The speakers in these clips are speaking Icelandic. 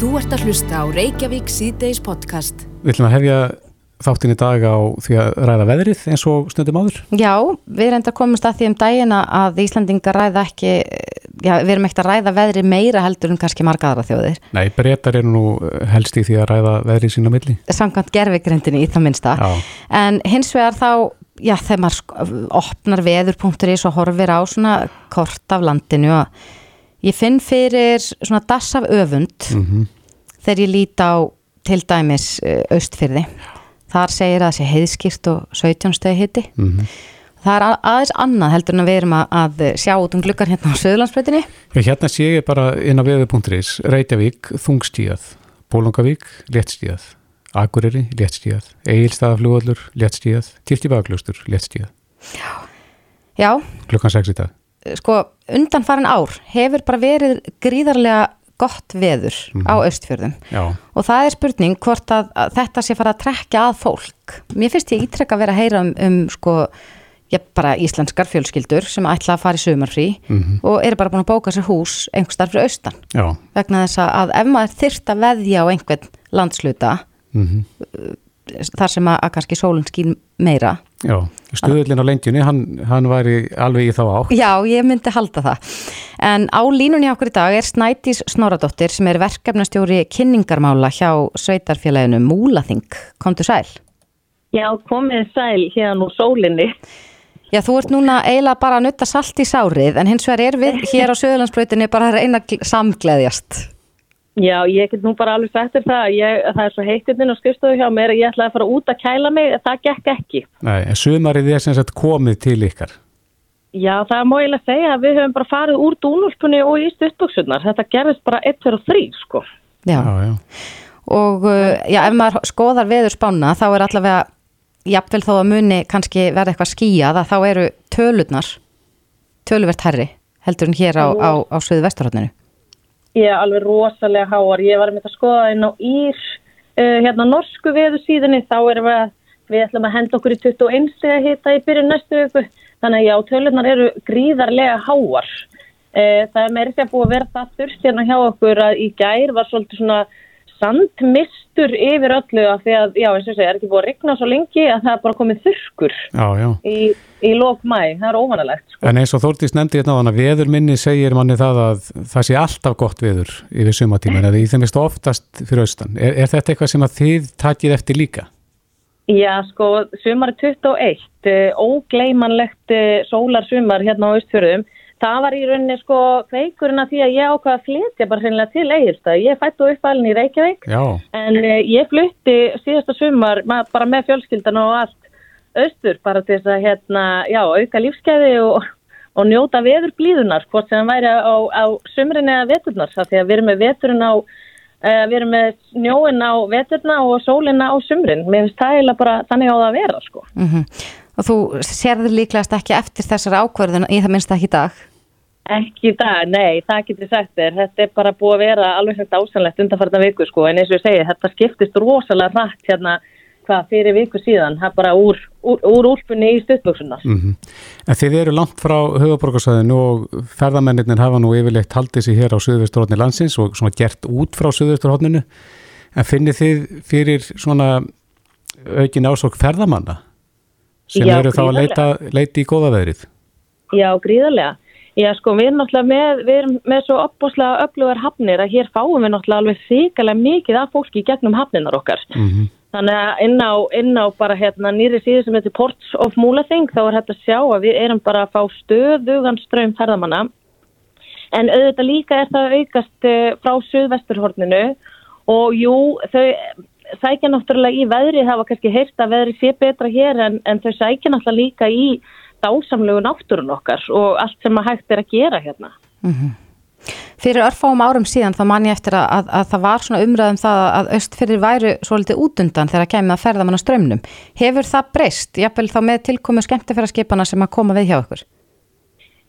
Þú ert að hlusta á Reykjavík síðdeis podcast. Við ætlum að hefja þáttin í dag á því að ræða veðrið eins og stundum áður. Já, við reynda komumst að því um dagina að Íslandingar ræða ekki, já, við erum ekkert að ræða veðri meira heldur en kannski marga aðra þjóðir. Nei, breytar eru nú helst í því að ræða veðrið sína milli. Samkvæmt gerfigrindinni í það minnsta. Já, En hins vegar þá, já, þegar maður opnar veður.is og horfir á svona kort af landinu og ég finn fyrir svona dass af öfund mm þegar ég lít á til dæmis uh, austfyrði. Þar segir að það sé heiðskýrt og 17 stegi hitti. mhm. Það er aðeins annað heldur en að við erum að, sjá út um gluggar hérna á Söðurlandsbreytinni. Já, hérna sé ég bara inn á veður.is Reykjavík, þungstíðað, Bólungavík, léttstíðað, Akureyri, léttstíðað, Egilstaðaflugallur, léttstíðað, Kirkjubaglustur, léttstíðað, Já, klukkan 6 í dag. sko undanfarin ár hefur bara verið gríðarlega gott veður á austfjörðum Já, og það er spurning hvort að, að þetta sé fara að trekja að fólk. Mér finnst ég ítrekka að vera að heyra um, um sko, já, bara íslenskar fjölskyldur sem ætla að fara í sumarfrí Mhm. og eru bara búin að bóka sér hús einhvers starf fyrir austan já, vegna þess að, ef maður þyrft að veðja á einhvern landsluta mhm. Þar sem að, að kannski sólinn skýn meira já. Stuðullin á lengjunni, hann, hann væri alveg í þá átt. Já, ég myndi halda það. En á línunni okkur í dag er Snædís Snoradóttir sem er verkefnastjóri kynningarmála hjá sveitarfélaginu Múlaþing. Komdu sæl. Já, komið sæl hérna úr sólinni. Já, þú ert núna eiginlega bara að nutta salt í sárið en hins vegar er við hér á Söðurlandsbrautinni bara að reyna samgleðjast. Já, ég get nú bara alveg þér það, ég, það er svo heittinn og skrifstofu hjá mér, ég ætlaði að fara út að kæla mig, það gekk ekki. Nei, en sumarið er sem sagt komið til ykkar. Já, það er móilega að segja að við höfum bara farið úr dúnulpunni og í stuttbuksunar, þetta gerðist bara 1, 2 og 3, sko. Já. Já, já. Og uh, já, ef maður skoðar veður spána þá er allavega, jafnvel þó að muni kannski verða eitthvað skýjað að þá eru tölurnar, töluvert herri heldur en hér á, á, á Suðu vesturhóttinu. Ég er alveg rosalega háar, ég var með að skoða inn á Ír, uh, hérna norsku veðu síðunni, þá erum við að, við ætlum að henda okkur í 21 steg að hita í byrjun næstu viku, þannig að já, tölunar eru gríðarlega háar. Uh, það er meiri því að búið að vera það þurft hérna hjá okkur að í gær var svolítið svona sandmistur yfir öllu af því að, já, eins og segja, er ekki búið að regna svo lengi að það er bara komið þurrkur Já, já. í, í lók mæ, það er óvanalegt, sko. En eins og Þórdís nefndi hérna á hana, veður minni segir manni það að það sé alltaf gott veður yfir sumatíman eða í þeim veist oftast fyrir austan. Er, er þetta eitthvað sem að þið takið eftir líka? Já, sko, sumari 21, uh, ógleymanlegt uh, sólarsumar hérna á Östfjörðum, það var í rauninni sko kveikurinn að því að ég ákvaða að flytja bara hreinlega til Egilstað. Ég fættu uppalinn í Reykjavík Já, en uh, ég flutti síðasta sumar ma- bara með fjölskyldan og allt austur bara til þess að hérna, já, auka lífskeiði og, og njóta veður blíðunar, hvort sem það væri á, á sumrin eða veturnar, það því að við erum með veturinn á Uh, við erum með snjóin á veturna og sólina á sumrin. Mér finnst það eiginlega bara þannig á það að vera, sko. Mm Og þú sérður líklegast ekki eftir þessari ákvörðun í það minnst ekki í dag. Ekki í dag, nei, það getur sagt þér. Þetta er bara búið að vera alveg hægt ásanlegt undanfarta viku, sko. En eins og ég segi, þetta skiptist rosalega rætt hérna, hvað, fyrir viku síðan. Það er bara úr, úr, úr úlpunni í stuttbuksunar. mm en þið eru langt frá höfuborgarsæðinu og ferðamennir hafa nú yfirleitt haldið sér hér á Suðvesturhóttni landsins og svona gert út frá Suðvesturhóttninu. En finnið þið fyrir svona aukin ásók ferðamanna sem Já, eru þá að leita, leita í góða veðrið? Já, gríðarlega. Já, sko, við erum náttúrulega með, við erum með svo opbúslega öflugar hafnir að hér fáum við náttúrulega alveg þykalega mikið af fólki gegnum hafninar okkar. Mm Þannig að inn á, inn á bara hérna nýri síðu sem heitir Ports of Múlaþing þá er hægt að sjá að við erum bara að fá stöðugan ströym ferðamanna en auðvitað líka er það að aukast eh, frá söðvesturhorninu og jú þau sækja náttúrulega í veðri það var kannski heyrt að veðri sé betra hér en, en þau sækja náttúrulega líka í dásamlegu náttúrun okkar og allt sem að hægt er að gera hérna. Fyrir örfáum árum síðan þá man ég eftir að, að, að það var svona umræðum það að östfyrir væru svolítið útundan þegar kemur að ferða manna strömmnum. Hefur það breyst, jafnvel þá með tilkomu skemmtifæraskipana sem að koma við hjá ykkur?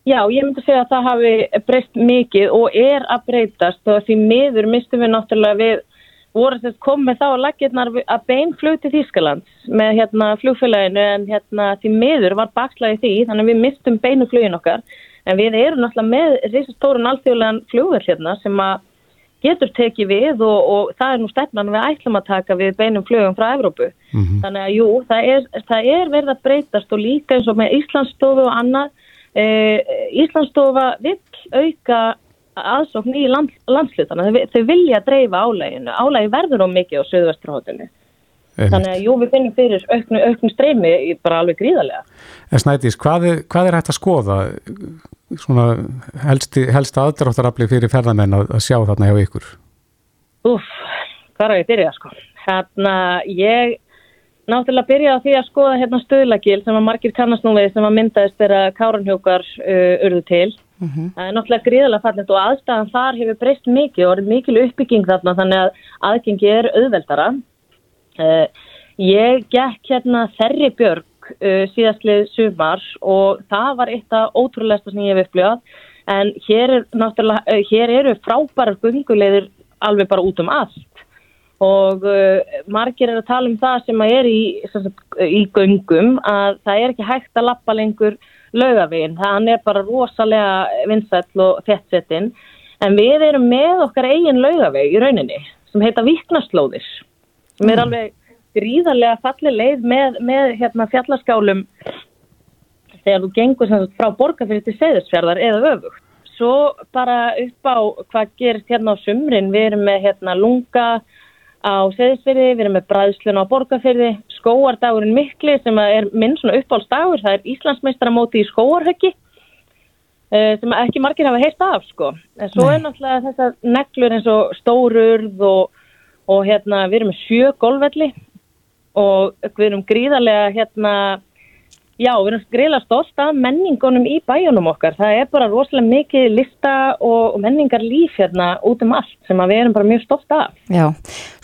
Já, ég myndi segja að það hafi breyst mikið og er að breytast og því miður mistum við náttúrulega við voru þess komið þá að laggirnar að beinflug til Þýskalands með hérna flugfélaginu en hérna því miður var bakslagi því þannig að við mistum beinu flugin okkar en við erum náttúrulega með risastórun alþjóðlegan flugvell hérna sem að getur tekið við og, og það er nú stefnan við ætlum að taka við beinum flögum frá Evrópu. Mhm. Þannig að jú, það er, það er verið að breytast og líka eins og með Íslandsstofu og annað. E, Íslandsstofa vill auka aðsókn í land, landslutana. Þau, þau vilja dreifa álæginu. Álægi verður á mikið á söðvesturhóttinu. Þannig að jú, við finnum fyrir auknu, auknu streymi bara alveg gríðarlega. En Snædís, hvað er, hvað er hægt að skoða svona helsti, helsta aðdráttarafli fyrir ferðamenn að, að sjá þarna hjá ykkur? Úf, hvað er að ég byrja sko? Hérna, ég náttúrulega byrja á því að skoða hérna stöðlagil sem að margir kannast nú við sem að myndaðist þegar káranhjókar uh, urðu til. Það er náttúrulega gríðarlega fallið og aðstæðan þar hefur breyst mikið og er mikil uppbygging þarna þannig að aðgengi er auðveldara. Uh, ég gekk hérna Þerri Björg uh, síðastlið sumar og það var eitt af ótrúlega sem ég hef upplifað. En hér, er, uh, hér eru frábærar gungulegðir alveg bara út um allt. Og margir er að tala um það sem að er í, sagt, í göngum að það er ekki hægt að lappa lengur laugaveginn, hann er bara rosalega vinsæll og þéttsettinn en við erum með okkar eigin laugaveg í rauninni sem heita Víknaslóðir. Sem er alveg gríðarlega falli leið með, með hérna, fjallaskálum þegar þú gengur sagt frá borgarfyrir til seðisfjörðar eða öfugt. Svo bara upp á hvað gerist hérna á sumrin, við erum með hérna lunga á seðisfyrði, við erum með bræðslun á borgarfyrði, skóardagurinn mikli sem er minn svona uppáhaldsdagur, það er Íslandsmeistaramóti í skóarhöggi eh, sem ekki margir hafa heyrt af sko. En svo er náttúrulega þessar neglur eins og stórurð og, og hérna við erum með sjö golfvelli og við erum gríðarlega hérna, já, við erum gríðarlega stolt af menningunum í bæjunum okkar. Það er bara rosalega mikið lista og, menningar líf hérna út um allt sem við erum bara mjög stolt af. Já,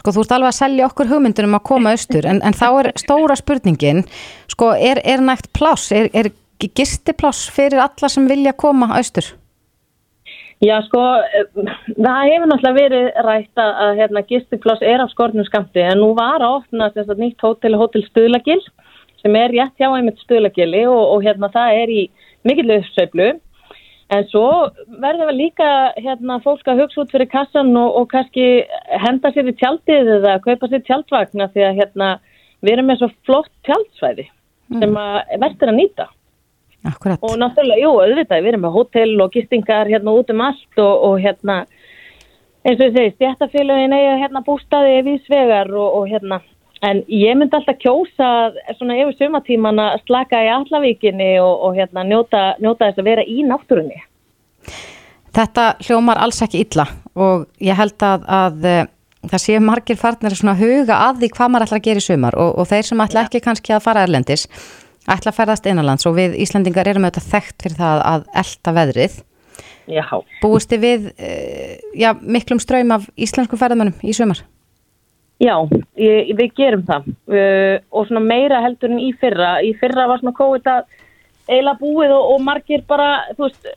sko þú ert alveg að selja okkur hugmyndunum að koma austur en, en þá er stóra spurningin, sko er, er nægt pláss, er, er gistipláss fyrir alla sem vilja koma austur? Já, sko, eh, það hefur náttúrulega verið rætt að, hérna, gistipláss er af skornum skamti en nú var að opna þess að nýtt hótel, hótel Stuðlagil sem er rétt hjá einmitt Stuðlagili og, og hérna það er í mikill uppsveiflu en svo verður við líka hérna fólk að hugsa út fyrir kassan og, og kannski henda sér í tjaldið eða kaupa sér tjaldvagna því að hérna við erum með svo flott tjaldsvæði sem að verður að nýta. Akkurat. Og náttúrulega, jú, auðvitað, við erum með hótel og gistingar hérna út um allt og, og hérna, eins og ég segi, stjættafélagin eiga hérna bústaði viðsvegar og, og hérna, en ég myndi alltaf kjósa svona yfir sumatíman að slaka í allavíkinni og, og hérna njóta, njóta þess að vera í náttúrunni. Þetta hljómar alls ekki illa og ég held að, að eh, það séu margir farnir að huga að því hvað maður ætla að gera í sumar og, og þeir sem ætla ekki kannski að fara erlendis ætla að ferðast innanlands og við Íslandingar erum auðvitað þekkt fyrir það að elda veðrið. Já. Búist þið við eh, já, miklum ströym af íslensku ferðamönnum í sumar? Já, ég, við gerum það. Uh, og svona meira heldur en í fyrra. Í fyrra var svona COVID að eiginlega búið og, og margir bara, þú veist,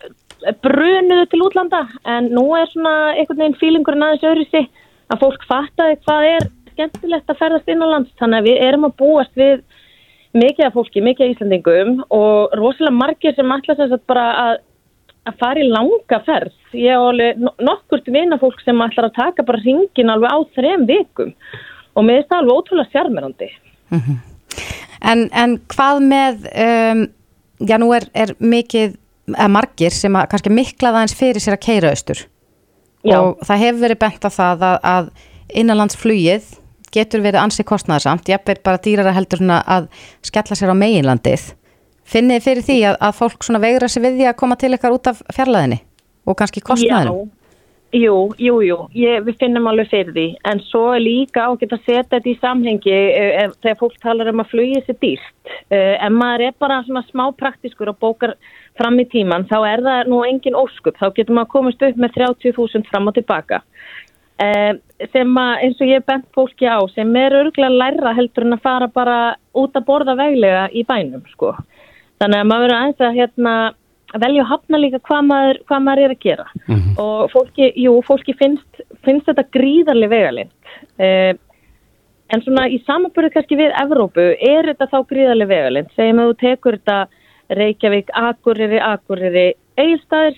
brunuðu til útlanda. En nú er svona einhvern veginn fílingurinn aðeins öðru sig að fólk fattaði hvað er skemmtilegt að ferðast innanlands þannig að við erum að búast við mikið af fólki, mikið af Íslandingum og rosalega margir sem ætla þess að bara að, að fara í langa ferð. Ég hef alveg no- nokkurt vinafólk sem ætlar að taka bara ringin alveg á þrem vikum og mér finnst það alveg ótrúlega sjármerandi. En, en hvað með, um, já nú er, er mikið, eða margir sem að kannski miklaða eins fyrir sér að keira austur Já. og það hefur verið bent á það að, að innanlandsflugið getur verið ansi kostnæðarsamt, jafnveg bara dýrara heldur svona að skella sér á meginlandið. Finnið fyrir því að, að fólk svona veigra sér við því að koma til ykkar út af fjarlæðinni og kannski kostnæðinum? Já, jú, jú, jú, ég, við finnum alveg fyrir því en svo er líka ágætt að setja þetta í samhengi eh, ef, þegar fólk talar um að flugið sér dýrt. Eh, ef maður er bara svona smá praktiskur og bókar fram í tíman þá er það nú engin óskup, þá getur maður komist upp með 30.000 fram og tilbaka. Eh, sem að eins og ég hef bent fólki á sem er örgulega læra heldur en að fara bara út að borða veglega í bænum sko. Þannig að maður verður aðeins að hérna velja að hafna líka hvað maður, hvað maður er að gera. Og fólki, jú, fólki finnst, finnst þetta gríðarlega vegalind eh, en svona í samanbyrðu kannski við Evrópu er þetta þá gríðarlega vegalind segjum að þú tekur þetta Reykjavík, Akureyri, Akureyri Egilstaðir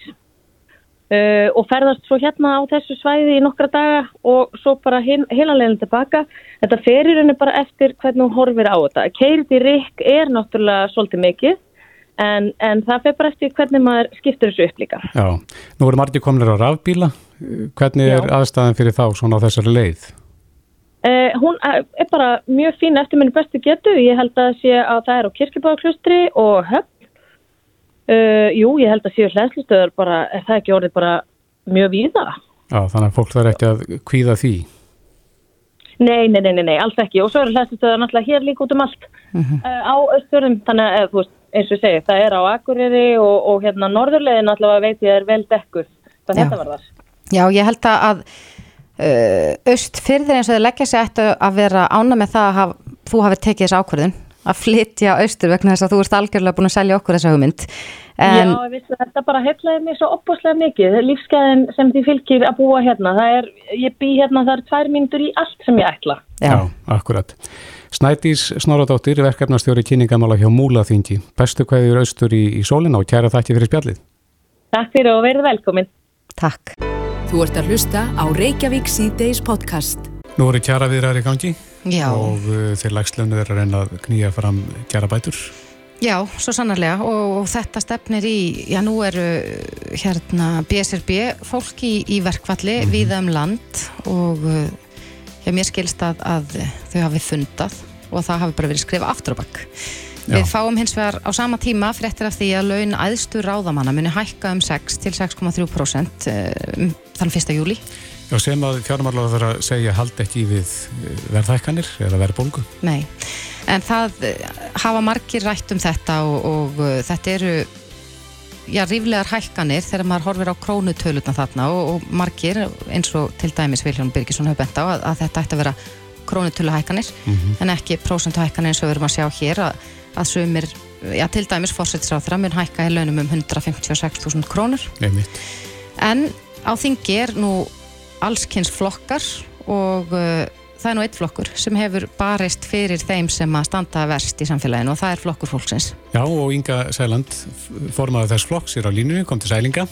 uh, og ferðast svo hérna á þessu svæði í nokkra daga og svo bara heilanleginn tilbaka. Þetta ferir henni bara eftir hvernig hún horfir á þetta. Keirið í rikk er náttúrulega svolítið mikið en, en það fer bara eftir hvernig maður skiptur þessu upp líka. Já, nú eru margir komnir á rafbíla. Hvernig er Já. aðstæðan fyrir þá svona á þessari leið? Uh, hún er bara mjög fín eftir minni bestu getu. Ég held að sé að það er á kirkibáklustri og höfn. Uh, jú, ég held að séu hlæslustöður bara, er það ekki orðið bara mjög víða? Já, þannig að fólk þarf ekki að kvíða því. Nei, nei, nei, nei, alls ekki. Og svo eru hlæslustöður náttúrulega hér líka út um allt uh -huh. á östfjörðum. Þannig að, þú veist, eins og segi, það er á Akureyri og, og hérna norðurlegin náttúrulega veit ég er vel dekkur. Þannig að þetta var þar. Já, ég held að östfyrðir eins og þau leggja sér eftir að vera ána með það að haf, þú hafi tekið þessu ákvörðun að flytja austur vegna þess að þú ert algjörlega búin að selja okkur þessa hugmynd. En... Já, vissu, þetta bara heflaði mér svo opbúslega mikið lífsgæðin sem því fylgir að búa hérna. Það er, ég bý hérna, það er tvær mínutur í allt sem ég ætla. Já, Já akkurat. Snædís Snoradóttir, verkefnastjóri kynningamála hjá Múlaþingi. Bestu hvaðið eru austur í, í sólina og kæra þakki fyrir spjallið. Takk fyrir og verið velkomin. Takk. Þú ert að hlusta á Reykjavík Já. og uh, þeir lagslöfnu er að reyna að knýja fram kjara bætur. Já, svo sannarlega og, og þetta stefnir í, já nú eru hérna BSRB fólk í, í verkvalli mm -hmm. viða um land og uh, já, mér skilst að, að þau hafi fundað og það hafi bara verið skrifað aftur og bakk. Við fáum hins vegar á sama tíma fréttir af því að laun aðstur ráðamanna muni hækka um 6 til 6,3% um, þann 1. júli. Já, sem að fjármálar þarf að segja hald ekki við eh, verðhækkanir eða verðbólgu. Nei, en það eh, hafa margir rætt um þetta og, og uh, þetta eru já, ríflegar hækkanir þegar maður horfir á krónutölutna þarna og, og margir eins og til dæmis Viljón Birgisson hefur bent á að, að þetta ætti að vera krónutöluhækkanir mm -hmm. en ekki prósentuhækkanir eins og við erum að sjá hér að, að sumir, já til dæmis fórsættisráþra mun hækka í launum um 156.000 krónur. Nei, en á þingi er nú allskynns flokkar og uh, það er nú eitt flokkur sem hefur barist fyrir þeim sem að standa verst í samfélaginu og það er flokkur fólksins. Já og Inga Sæland formaði þess flokks er á línunni, kom til Sælinga.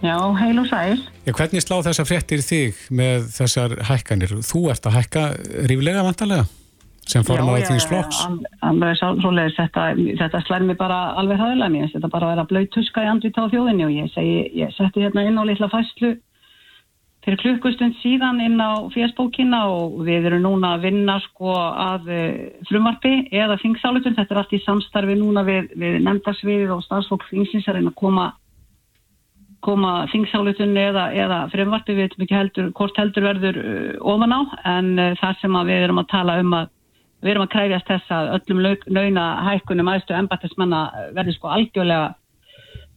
Já, heil og sæl. Já, hvernig slá þessar fréttir þig með þessar hækkanir? Þú ert að hækka ríflega vantarlega sem formaði þings flokks. Já, þetta, þetta slær mér bara alveg hæðilega mér. Þetta bara að vera blöyt tuska í andvita á þjóðinni og ég, segi, ég setti hérna inn á litla fæslu fyrir klukkustund síðan inn á fésbókina og við erum núna að vinna sko að eh, frumvarfi eða þingsáletun, þetta er allt í samstarfi núna við, við nefndarsviðið og stafsfólk þingsins að reyna að koma koma þingsáletun eða, eða frumvarfi, við veitum ekki heldur hvort heldur verður uh, ofan á en uh, það sem við erum að tala um að við erum að kræfjast þess að öllum launa hækkunum aðstu embættismanna verður sko algjörlega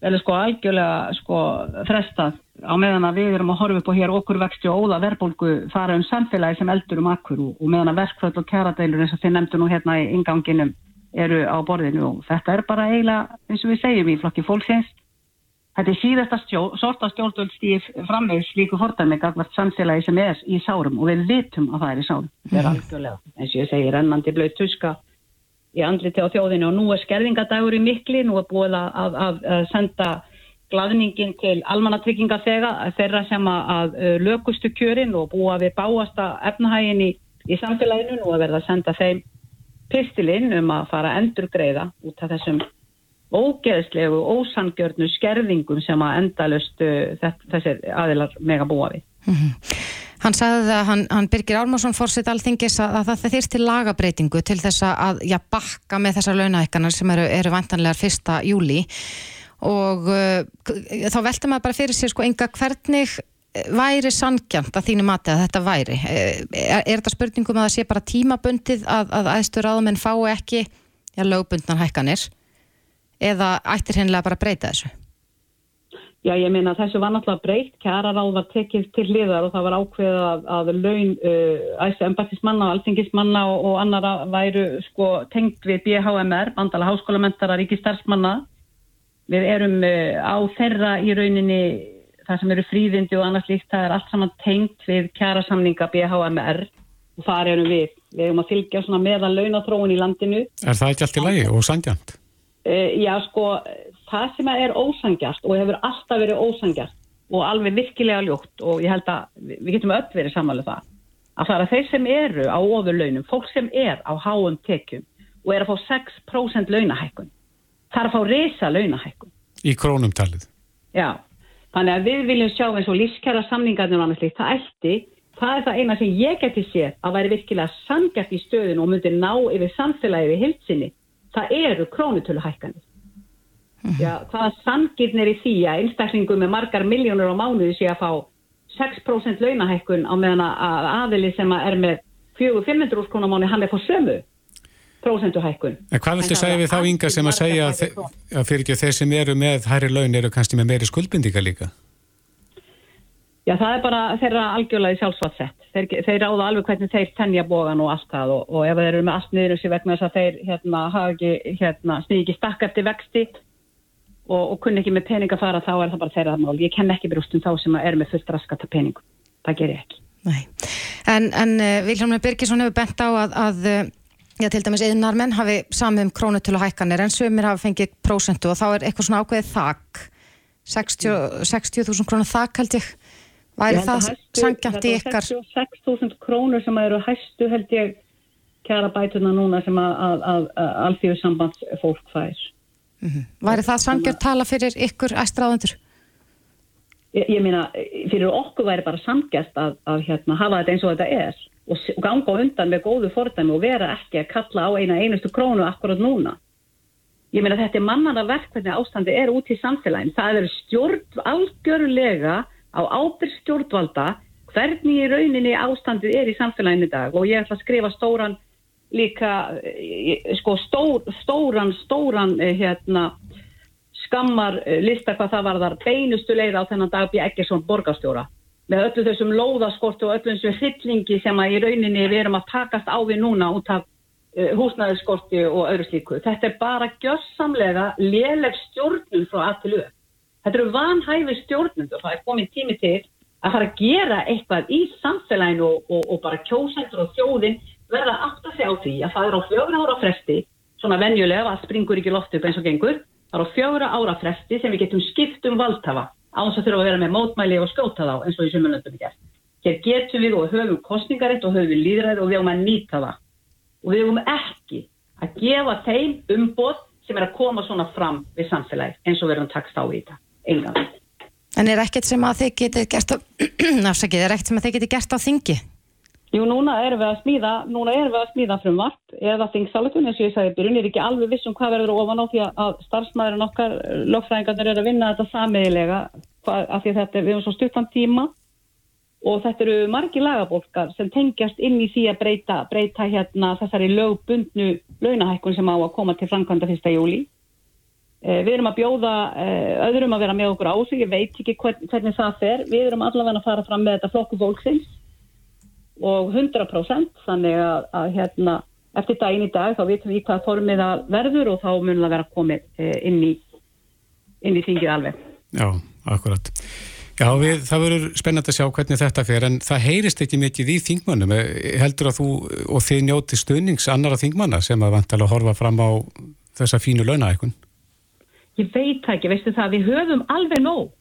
verður sko algjörlega sko frestað á meðan að við erum að horfa upp á hér okkur vexti og óða verðbólgu fara um samfélagi sem eldur um akkur og, meðan að verkföld og kjaradeilur eins og þið nefndu nú hérna í inganginum eru á borðinu og þetta er bara eiginlega eins og við segjum í flokki fólksins. Þetta er síðasta stjó, sorta stjórnvöld stíf framvegis líku fordæmi gagvart samfélagi sem er í sárum og við vitum að það er í sárum. Þetta er algjörlega eins og ég segir ennandi blöð tuska í andliti á þjóðinu og nú er skerðingadagur í mikli, nú er búið að, að, að senda gladningin til almannatrygginga þeirra sem að lökustu kjörin og búa við báasta efnahægin í, í samfélaginu nú að verða að senda þeim pistilinn um að fara að endurgreiða út af þessum ógeðslegu, ósangjörnu skerðingum sem að endalust þessir aðilar mega búa við. Hann sagði að hann, hann Birgir Álmarsson fórsett alþingis að, að það þýrst til lagabreitingu til þess að já, bakka með þessar launahekkanar sem eru, eru vantanlegar fyrsta júli og uh, þá velta maður bara fyrir sér sko enga hvernig væri sangjant að þínu mati að þetta væri? Er, er þetta spurningum að það sé bara tímabundið að, að aðstur áðumenn fái ekki já, lögbundnan hækkanir? Eða ættir hennilega bara að breyta þessu? Já, ég meina þessu var náttúrulega breytt, kæraráð var tekið til hliðar og það var ákveðið að, að laun uh, æstu embatismanna og alþingismanna og, og annara væru sko tengt við BHMR, bandala háskólamentara ríkistarfsmanna. Við erum uh, á þeirra í rauninni, það sem eru fríðindi og annars líkt, það er allt saman tengt við kærasamninga BHMR og þar erum við. Við erum að fylgja svona meðan launatróun í landinu. Er það ekki allt í lagi og sangjant? Uh, já, sko það sem er ósangjast og hefur alltaf verið ósangjast og alveg virkilega ljótt og ég held að við getum öll verið samanlega um það að það er þeir sem eru á ofurlaunum, fólk sem er á háum tekjum og er að fá 6% launahækkun það er að fá reysa launahækkun. Í krónumtalið? Já, þannig að við viljum sjá eins og lífskjara samningarnir og annars líkt, það ætti, það er það eina sem ég geti séð að væri virkilega sangjart í stöðun og myndi ná yfir samfélagi við hilsinni, það eru krónutöluhækkanir. -hmm. Já, hvaða sangirnir í því að einstaklingum með margar miljónur á mánuði sé að fá 6% launahækkun á meðan að aðili sem er með 400-500 úrskóna mánu hann er fór sömu prósenduhækkun. En hvað viltu segja við þá ynga sem að segja að, að fyrir ekki þeir sem eru með hærri laun eru kannski með meiri skuldbindíka líka? Já, það er bara þeirra algjörlega í sjálfsvartsett. Þeir, þeir ráða alveg hvernig þeir tennja bógan og allt það og, og ef þeir eru með allt niður þessi vegna þess að þeir hérna, ekki, hérna, snýði ekki stakk eftir vexti og, og kunni ekki með pening að fara þá er það bara þeirra mál. Ég kenn ekki brústum þá sem er með fullt raskata peningum. Það ger ég ekki. Nei, en, en uh, Vilhelm Birgisson hefur bent á að, að Já, til dæmis eðnar menn hafi samið um krónutölu hækkanir en sömur hafi fengið prósentu og þá er eitthvað svona ákveðið þakk 60.000 60 krónu þakk held ég væri það sangjant í ykkar 66.000 krónur sem eru hæstu held ég kjara bætuna núna sem að, að, að, að alþjóðu sambands fólk fær mm -hmm. Væri það sangjant tala fyrir ykkur æstráðundur? Ég, ég meina, fyrir okkur væri bara sangjast að hérna, hafa þetta eins og þetta er og ganga á undan með góðu fordæmi og vera ekki að kalla á eina einustu krónu akkurat núna. Ég meina þetta er mannana verk hvernig ástandi er út í samfélagin. Það er stjórn algjörlega á ábyrg stjórnvalda hvernig í rauninni ástandið er í samfélagin í dag og ég ætla að skrifa stóran líka, sko stór, stóran, stóran eh, hérna skammar eh, lista hvað það var þar beinustu leið á þennan dag Björg Eggersson borgastjóra með öllu þessum lóðaskortu og öllu þessum hryllingi sem að í rauninni við erum að takast á við núna út af húsnæðiskorti og öðru slíku. Þetta er bara gjörsamlega léleg stjórnum frá að til auð. Þetta eru vanhæfi stjórnum og það er komið tími til að fara að gera eitthvað í samfélaginu og, og, og bara kjósendur og þjóðin verða aftur að segja á því að það er á fjögur ára fresti, svona venjulega að springur ekki loft upp eins og gengur, það er á fjögur ára fresti sem við getum skipt um valdhafa á þess að þurfa að vera með mótmæli og skjóta þá eins og í sumunlöndum er gert. Hér getum við og höfum kostningarétt og höfum líðræð og við höfum að nýta það. Og við höfum ekki að gefa þeim umboð sem er að koma svona fram við samfélagi eins og verðum takst á í þetta. Engan. En er ekkert sem að þið getið gert á, náfsakið, er ekkert sem að þið getið gert á þingi? Jú, núna erum við að smíða, núna erum við að smíða frumvart eða þingsalutun eins og ég sagði byrjun, er ekki alveg viss um hvað verður ofan á því að starfsmæðurinn okkar, lögfræðingarnir er að vinna þetta samiðilega af því þetta er við um svo stuttan tíma og þetta eru margi lagabólkar sem tengjast inn í því að breyta, breyta hérna þessari lögbundnu launahækkun sem á að koma til framkvæmda fyrsta júli. Eh, við erum að bjóða eh, öðrum að vera með okkur á sig, ég veit ekki hvern, hvernig það fer, við erum allavega að fara fram með þetta flokku fólksins og 100% þannig að, að hérna, eftir daginn í dag þá vitum við hvað formið það verður og þá munum það vera komið eh, inn í, inn í þingið alveg. Já, akkurat. Já, við, það verður spennand að sjá hvernig þetta fer en það heyrist ekki mikið í þingmannum. Eh, heldur að þú og þið njóti stöðnings annara þingmanna sem að vantala að horfa fram á þessa fínu launahækun? Ég veit ekki, veistu það, við höfum alveg nóg.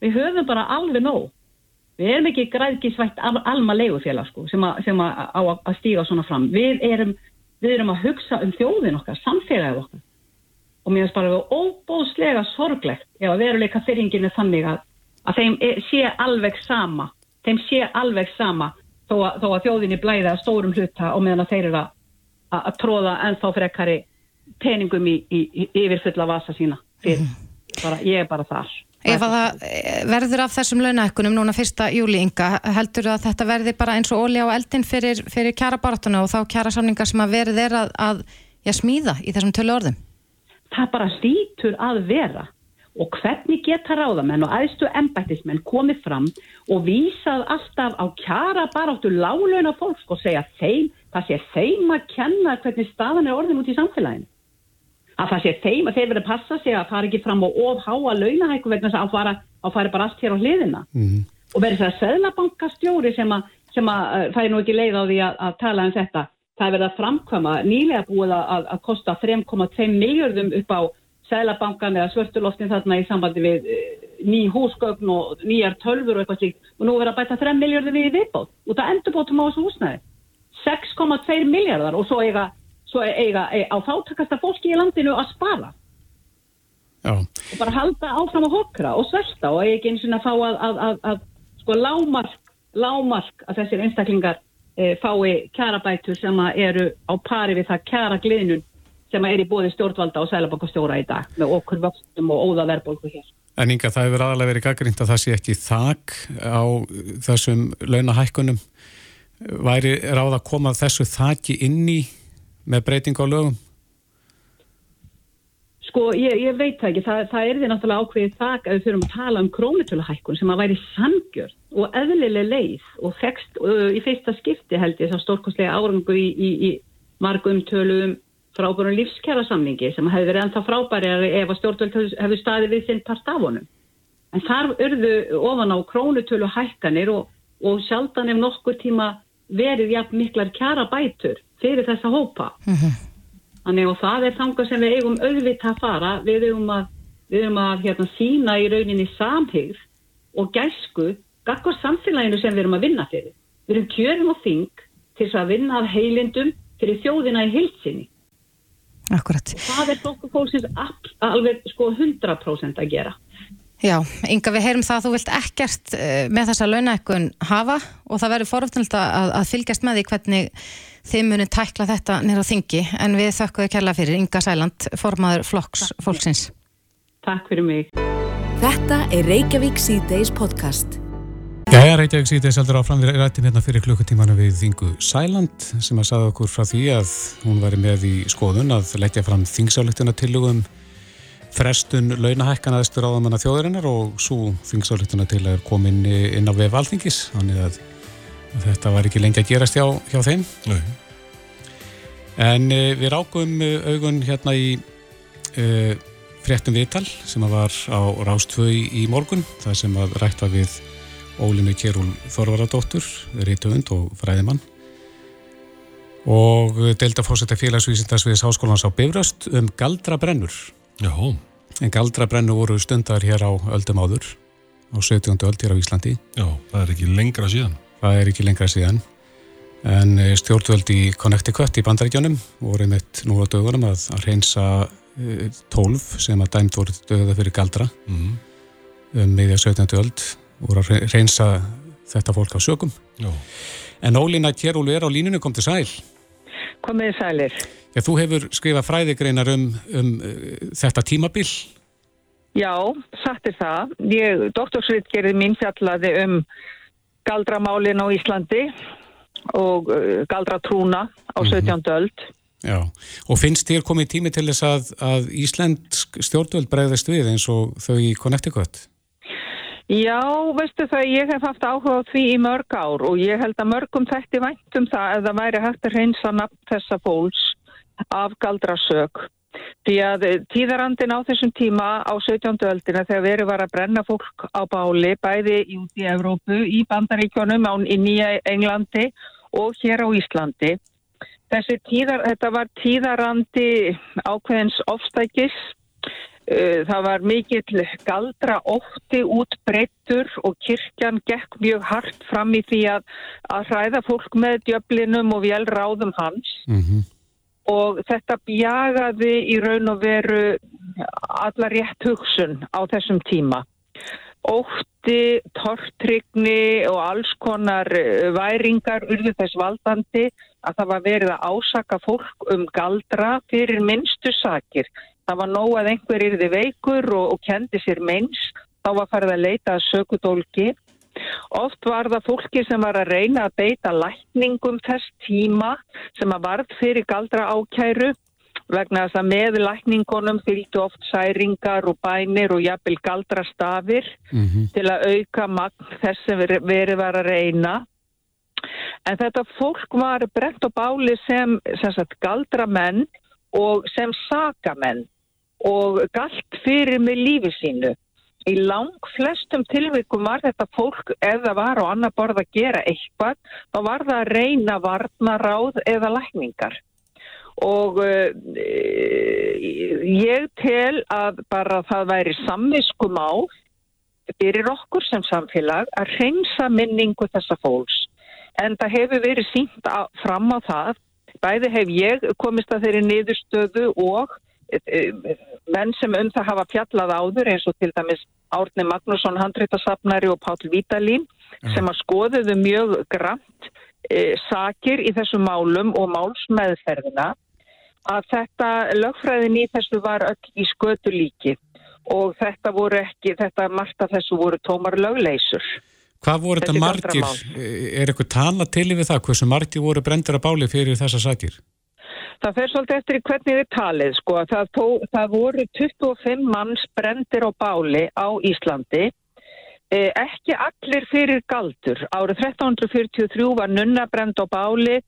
Við höfum bara alveg nóg. Við erum ekki græðkisvægt alma leigufélag sko, sem, a, sem a, á að stíga svona fram. Við erum, við erum að hugsa um þjóðin okkar, samfélagið okkar. Og mér finnst bara að við erum óbóðslega sorglegt ef að veruleika fyrringinu þannig að, að þeim er, sé alveg sama. Þeim sé alveg sama þó að, þó að þjóðinni blæða stórum hluta og meðan að þeir eru að, að tróða ennþá frekari peningum í, í, í yfirfulla vasa sína. Fyrir. Bara, ég er bara þar. Ef að það? eh, verður af þessum launahekkunum núna fyrsta júli ynga, heldur að þetta verði bara eins og ólja á eldin fyrir, fyrir kjara baratuna og þá kjara samningar sem að verið er að, að já, smíða í þessum tölu orðum? Það bara stýtur að vera. Og hvernig geta ráðamenn og aðstu embættismenn komið fram og vísað alltaf á kjara baráttu láglauna fólk og segja þeim, það sé þeim að kenna hvernig staðan er orðin út í samfélaginu að það sé þeim að þeir verið að passa sig að fara ekki fram á ofháa launahæku vegna þess að fara, að fara bara allt hér á hliðina. Mm. og verið það að seðlabankastjóri sem að, sem að það er nú ekki leið á því að, að tala um þetta. Það er verið að framkvæma nýlega búið að, að kosta 3,2 miljardum upp á Sælabankan eða svörstuloftin þarna í sambandi við eh, ný húsgögn og nýjar tölfur og eitthvað slíkt. Og nú verður að bæta 3 miljardar við í viðbót og það endur bótum á þessu húsnæði. 6,2 miljardar og svo eiga, svo eiga, eiga á þáttakasta fólki í landinu að spara Já. og bara halda áfram að hokra og svelta og ekki eins og að fá að, að, að, að sko lámark, lámark að þessir einstaklingar e, fái kjarabætur sem eru á pari við það kjara gliðnun sem er í bóði stjórnvalda og sælabankastjóra í dag með okkur vöxtum og óða verðbólku hér. En Inga, það hefur aðalega verið gaggrínt að það sé ekki þak á þessum launahækkunum. Væri ráð að koma þessu þaki inn í með breyting á lögum? Sko, ég, ég veit ekki. Það, það er því náttúrulega ákveðið þak að við fyrir að tala um krónutöluhækkun sem að væri sangjörn og eðlileg leið og fekst uh, í feista skipti held ég þess að stórkostlega árangu í, í, í margum tölum frábærum lífskjara samningi sem hefði verið ennþá frábæri ef að stjórnvöld hefði staðið við sinn part af honum. En þar örðu ofan á krónutölu hækkanir og, og sjaldan ef nokkur tíma verið jafn miklar kjara bætur fyrir þessa hópa. Mm -hmm. Þannig og það er þanga sem við eigum auðvitað að fara, við eigum að, við eigum að hérna, sína í rauninni samhygg og gæsku gaggar samfélaginu sem við erum að vinna fyrir. Við erum kjörum og þing til að vinna af heilindum fyrir þjóðina í heilsinni. Akkurat. Það er flokku fólksins alveg sko 100% að gera. Já, Inga við heyrum það að þú vilt ekkert eh, með þessa launækkun hafa og það verður foröfnild að, að fylgjast með því hvernig þið munir tækla þetta nýra þingi en við þökkum þau kella fyrir Inga Sæland, formaður flokks fólksins. Takk fyrir mig. Þetta er Reykjavík C-Days podcast. Jæja, Reykjavík sýtið seldur áfram við rættum hérna fyrir klukkutímanu við Þingu Sæland sem að saða okkur frá því að hún væri með í skoðun að leggja fram þingsálektuna tillögum frestun launahækkan aðstur áðamanna þjóðurinnar og svo þingsálektuna til að koma inn, inn á vef alþingis þannig að þetta var ekki lengi að gerast hjá, hjá þeim Nei. en e, við rákum eh, augun hérna í e, fréttum viðtal sem að var á Rástvöi í morgun það sem að rætt var við Ólinu Kjærúl Þorvaradóttur, rítuund og fræðimann og delta fórsetta félagsvísindarsviðis háskólans á Bifröst um galdrabrennur. Já. En galdrabrennur voru stundar hér á öldum áður, á 17. öld hér á Íslandi. Já, það er ekki lengra síðan. Það er ekki lengra síðan. En eh, stjórnvöld í Connecticut í bandaríkjónum voru meitt nú á dögunum að, að reynsa 12 eh, sem að dæmt voru döða fyrir galdra mm. um meðja 17. öld voru að reynsa þetta fólk á sögum. Já. En Ólína Kjærúlu er á línunu, kom til sæl. Komið sælir. Já, þú hefur skrifað fræðigreinar um, um uh, þetta tímabil. Já, satt er það. Ég, doktorsritgerði mín fjallaði um galdramálin á Íslandi og uh, galdratrúna á 17. Mm -hmm. öld. Já, og finnst þér komið tími til þess að, að Ísland stjórnvöld bregðast við eins og þau í Connecticut? Já, veistu það, ég hef haft áhuga á því í mörg ár og ég held að mörgum þætti væntum það að það væri hægt að reynsa nafn þessa fólks af galdrasök. Því að tíðarandin á þessum tíma á 17. öldina þegar verið var að brenna fólk á báli, bæði út í Evrópu, í Bandaríkjónum, í Nýja Englandi og hér á Íslandi. Tíðar, þetta var tíðarandi ákveðins ofstækis Eh, það var mikill galdra ótti út breyttur og kirkjan gekk mjög hart fram í því að, að hræða fólk með djöflinum og vel ráðum hans. Mm -hmm. Og þetta bjagaði í raun og veru alla rétt hugsun á þessum tíma. Ótti, tortrygni og alls konar eh, væringar urðu þess valdandi að það var verið að ásaka fólk um galdra fyrir minnstu sakir. Það var nóg að einhver yrði veikur og, og kendi sér meins, þá var farið að leita að sökudólki. Oft var það fólki sem var að reyna að beita lækningum þess tíma sem að varð fyrir galdra ákæru vegna þess að með lækningunum fylgdu oft særingar og bænir og jafnvel galdra stafir mm -hmm. til að auka magn þess sem verið var að reyna. En þetta fólk var brent á báli sem, sem sagt, galdra menn og sem sakamenn og galt fyrir með lífi sínu. Í lang flestum tilvikum var þetta fólk eða var á annar borð að gera eitthvað, þá var það að reyna varnaráð eða lækningar. og uh, ég tel að bara það væri samviskum á fyrir okkur sem samfélag að reynsa minningu þessa fólks en það hefur verið sínt fram á það bæði hef ég komist að þeirri niðurstöðu og menn sem um það hafa fjallað áður eins og til dæmis Árni Magnússon handreitasafnari og Pál Vítalín mm. sem að skoðuðu mjög grænt e, sakir í þessum málum og málsmeðferðina að þetta lögfræðin í þessu var öll í skötu líki og þetta voru ekki, þetta margt af þessu voru tómar lögleysur. Hvað voru þetta margir? Er eitthvað tala til yfir það? Hversu margir voru brendur að báli fyrir þessa sakir? Það fer svolítið eftir í hvernig þið talið sko. Það, tó, það voru 25 manns brendir á báli á Íslandi. Eh, ekki allir fyrir galdur. Árið 1343 var nunna brend á báli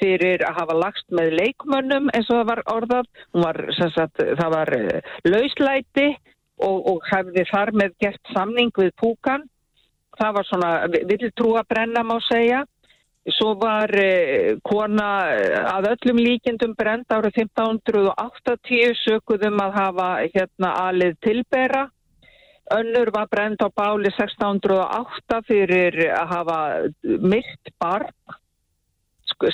fyrir að hafa lagst með leikmönnum eins og það var orðað. Var, sagt, það var eh, lauslæti og, og hefði þar með gert samning við púkan það var svona villtrúa brenna má segja. Svo var eh, kona eh, að öllum líkjendum brend árið 1580 sökuðum að hafa hérna alið tilbera. Önnur var brend á báli 1608 fyrir að hafa myrkt barn,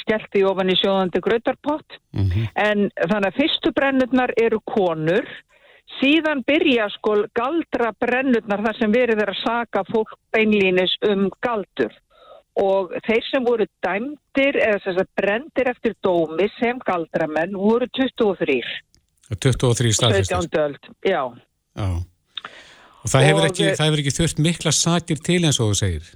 skellt í ofan í sjóðandi grötarpott. Mm -hmm. En þannig að fyrstu brennurnar eru konur Síðan byrja sko galdra brennurnar þar sem verið er að saka fólk beinlínis um galdur og þeir sem voru dæmdir eða þess að brendir eftir dómi sem galdramenn voru 23. 23 staðfistar? Já. Já. Og það hefur ekki, ekki þurft mikla sakir til eins og þú segir?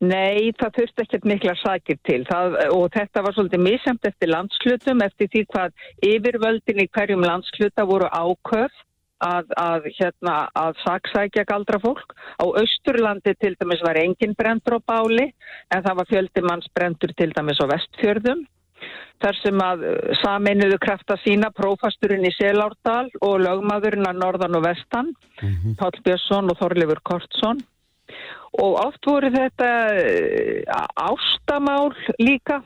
Nei, það þurfti ekkert mikla sakir til það, og þetta var svolítið misamt eftir landslutum eftir því hvað yfirvöldin í hverjum landsluta voru áköf að, að, hérna, að saksækja galdra fólk. Á Östurlandi til dæmis var engin brendur á báli en það var fjöldi manns brendur til dæmis á vestfjörðum. Þar sem að saminuðu krafta sína prófasturinn í Selárdal og lögmaðurinn að norðan og vestan, mm -hmm. Pál Björnsson og Þorlifur Kortsson og oft voru þetta eh, ástamál líka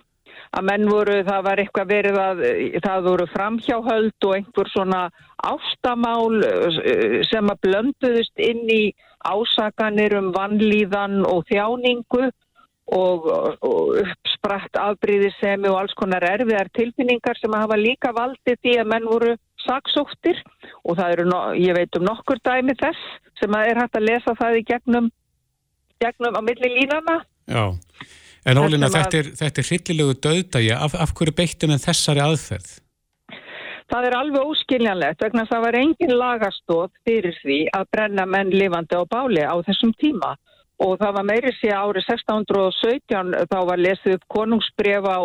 að menn voru, það var eitthvað verið að það voru framhjáhöld og einhver svona ástamál eh, sem að blönduðist inn í ásakanir um vannlíðan og þjáningu og, og uppspratt afbríðisemi og alls konar erfiðar tilfinningar sem að hafa líka valdið því að menn voru saksóttir og það eru, ég veit um nokkur dæmi þess sem að er hægt að lesa það í gegnum gegnum á milli línana. Já, en Ólina þetta er, er hryllilegu döðdægi, af, af hverju beittum en þessari aðferð? Það er alveg óskiljanlegt vegna að það var engin lagastóð fyrir því að brenna menn lifandi á báli á þessum tíma og það var meiri sé árið 1617 þá var lesið upp konungsbref á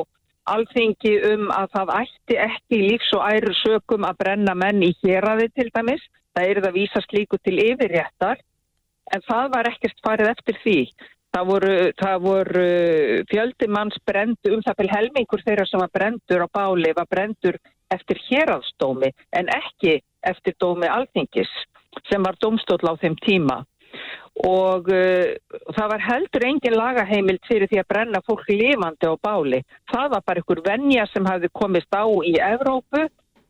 alþingi um að það ætti ekki lífs og æru sökum að brenna menn í héræði til dæmis. Það er það vísast líku til yfirréttar en það var ekkert farið eftir því. Það voru, það voru fjöldimanns brendu um það til helmingur þeirra sem var brendur á báli var brendur eftir hérafsdómi en ekki eftir dómi alþingis sem var domstóll á þeim tíma og uh, það var heldur engin lagaheimild fyrir því að brenna fólk lifandi á báli. Það var bara einhver vennja sem hafði komist á í Evrópu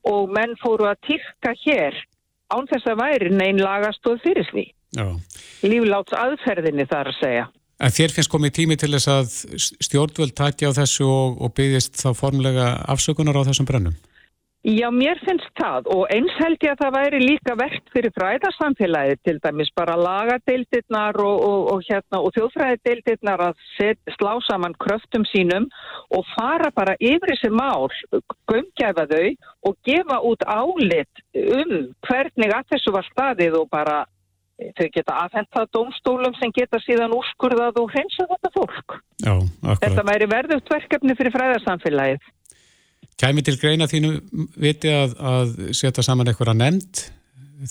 og menn fóru að týrka hér án þess að væri neinn lagastóð fyrir því lífláts aðferðinni þar að segja. En þér finnst komið tími til þess að stjórnvöld takja á þessu og, og byggist þá formlega afsökunar á þessum brennum? Já, mér finnst það og eins held ég að það væri líka verkt fyrir fræðarsamfélagi til dæmis bara lagadeildirnar og, og, og, hérna, og þjóðfræðadeildirnar að set, slá saman kröftum sínum og fara bara yfir þessi mál, gömgefa þau og gefa út álit um hvernig að þessu var staðið og bara þau geta aðhenta domstólum sem geta síðan úrskurðað og hreinsa þetta fólk. Já, þetta væri verðugt verkefni fyrir fræðarsamfélagið. Kæmi til greina þínu viti að, að setja saman eitthvað að nefnd,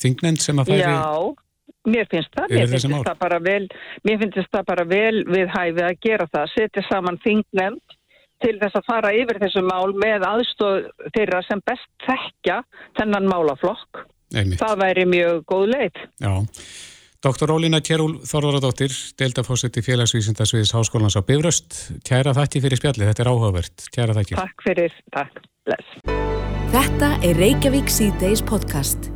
þingnend sem að færi... Já, mér finnst það, mér finnst það, bara vel, mér finnst það bara vel við hæfið að gera það, setja saman þingnend til þess að fara yfir þessu mál með aðstóð þeirra sem best þekkja þennan málaflokk. Einmitt. Það væri mjög góð leið. Já. Dr. Ólína Kjærúl Þorvaradóttir, deildafósetti félagsvísindasviðis Háskólans á Bifröst. Kæra þætti fyrir spjalli, þetta er áhugavert. Kæra þætti. Takk fyrir, takk. Bless. Þetta er Reykjavík C-Days podcast.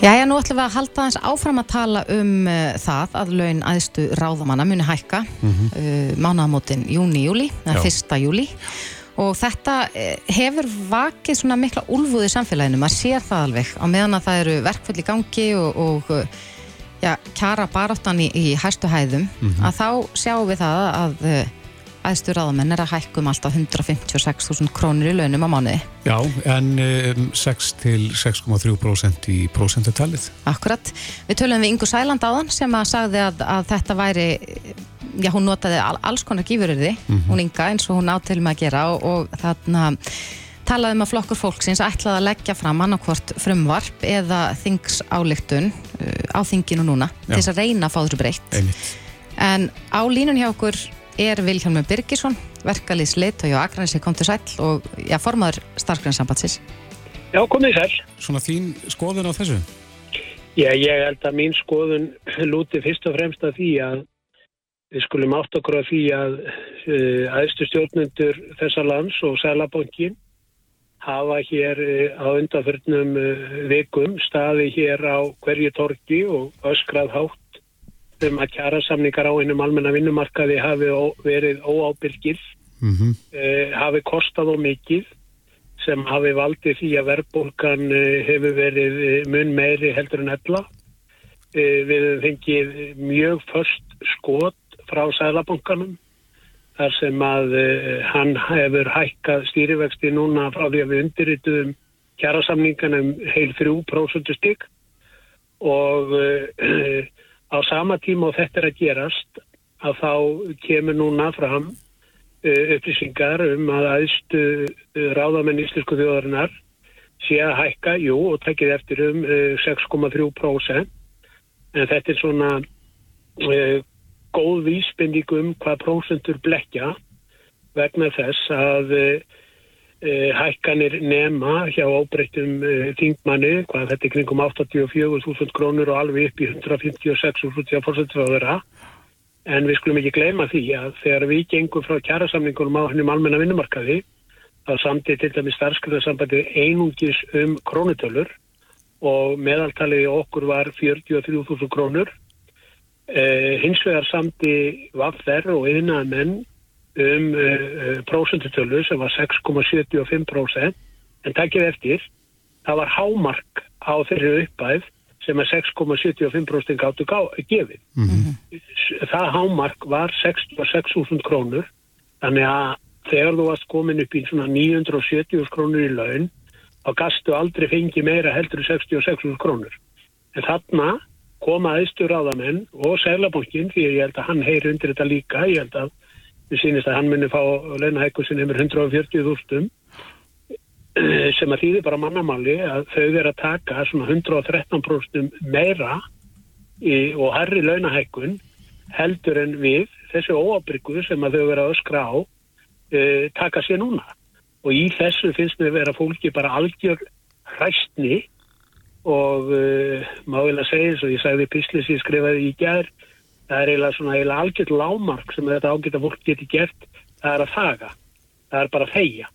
Jæja, nú ætlum við að halda aðeins áfram að tala um uh, það að laun aðstu ráðamanna muni hækka mm -hmm. uh, mánaðamótin júni-júli, eða fyrsta júli og þetta uh, hefur vakið svona mikla úlfuð í samfélaginu, maður sér það alveg á meðan að það eru verkföll í gangi og, og uh, já, kjara baráttan í, í hæstu hæðum mm -hmm. að þá sjáum við það að aðstur ráðamenn er að hækkum alltaf 156.000 krónir í launum á mánuði. Já, en um, 6 til 6,3% í prosentutalið. Akkurat. Við töluðum við Ingu Sæland áðan sem að sagði að, að þetta væri, já hún notaði alls konar gífururði, mm -hmm. hún Inga eins og hún átilum að gera og, og þarna talaði um að flokkur fólksins ætlaði að leggja fram annarkvort frumvarp eða þingsáleiktun uh, á þinginu núna já. til þess að reyna að fá þessu breytt. En á línun hjá okkur er Vilhelmur Birgisson, verkalýs leitói og akranissi kom til sæl og já, formadur starfgrænssambatsins. Já, komið sæl. Svona þín skoðun á þessu? Já, ég held að mín skoðun lúti fyrst og fremst að því að við skulum átt okkur að því að uh, aðstu stjórnendur þessa lands og Sælabankin hafa hér uh, á undanförnum uh, vikum staði hér á hverju torki og öskrað hátt um að kjara samningar á einum almenna vinnumarkaði hafi verið óábyrgir, mm -hmm. uh, hafi kostað og mikið sem hafi valdið því að verðbólkan uh, hefur verið eh, mun meiri heldur en ella. Uh, við fengið mjög först skot frá Sælabankanum þar sem að hann hefur hækkað stýrivexti núna frá því að við undirrituðum kjara samninganum heil 3% stygg og á sama tíma og þetta er að gerast að þá kemur núna fram uh, upplýsingar um að aðstu uh, ráðamenn íslensku þjóðarinnar sé að hækka, jú, og takkið eftir um uh, 6,3% en þetta er svona uh, góð vísbending um hvað prósentur blekja vegna þess að Uh, hækkanir nema hjá óbreyttum uh, þingmanni, hvað þetta er kringum 84.000 krónur og alveg upp í 156.000 hjá fórsættisráðura en við skulum ekki gleyma því að þegar við gengum frá kjærasamningunum á hennum almenna vinnumarkaði þá samtið til dæmi starfskriðarsambandi einungis um krónutölur og meðaltalið okkur var 43.000 krónur. Uh, hins vegar samtið vafðer og yfirnaðar menn um uh, uh prósentutölu sem var 6,75% en takkið eftir það var hámark á þeirri uppæð sem er 6,75% gáttu gefið. Mm -hmm. Það hámark var 66.000 krónur þannig að þegar þú varst komin upp í svona 970 krónur í laun þá gastu aldrei fengi meira heldur 66.000 krónur. En þarna koma aðstur áðamenn og Sælabankin, því ég held að hann heyri undir þetta líka, ég held að sínist að hann muni fá launahækku sem hefur 140.000 sem að þýði bara mannamáli að þau verður að taka svona 113% meira í, og herri launahækkun heldur en við þessu óabryggu sem að þau verður að öskra á uh, taka sér núna. Og í þessu finnst við vera fólki bara algjör hræstni og uh, má vel að segja eins og ég sagði píslis ég skrifaði í gerð það er eiginlega svona eiginlega algjörð lámark sem þetta ágæta fólk geti gert það er að faga, það er bara að feia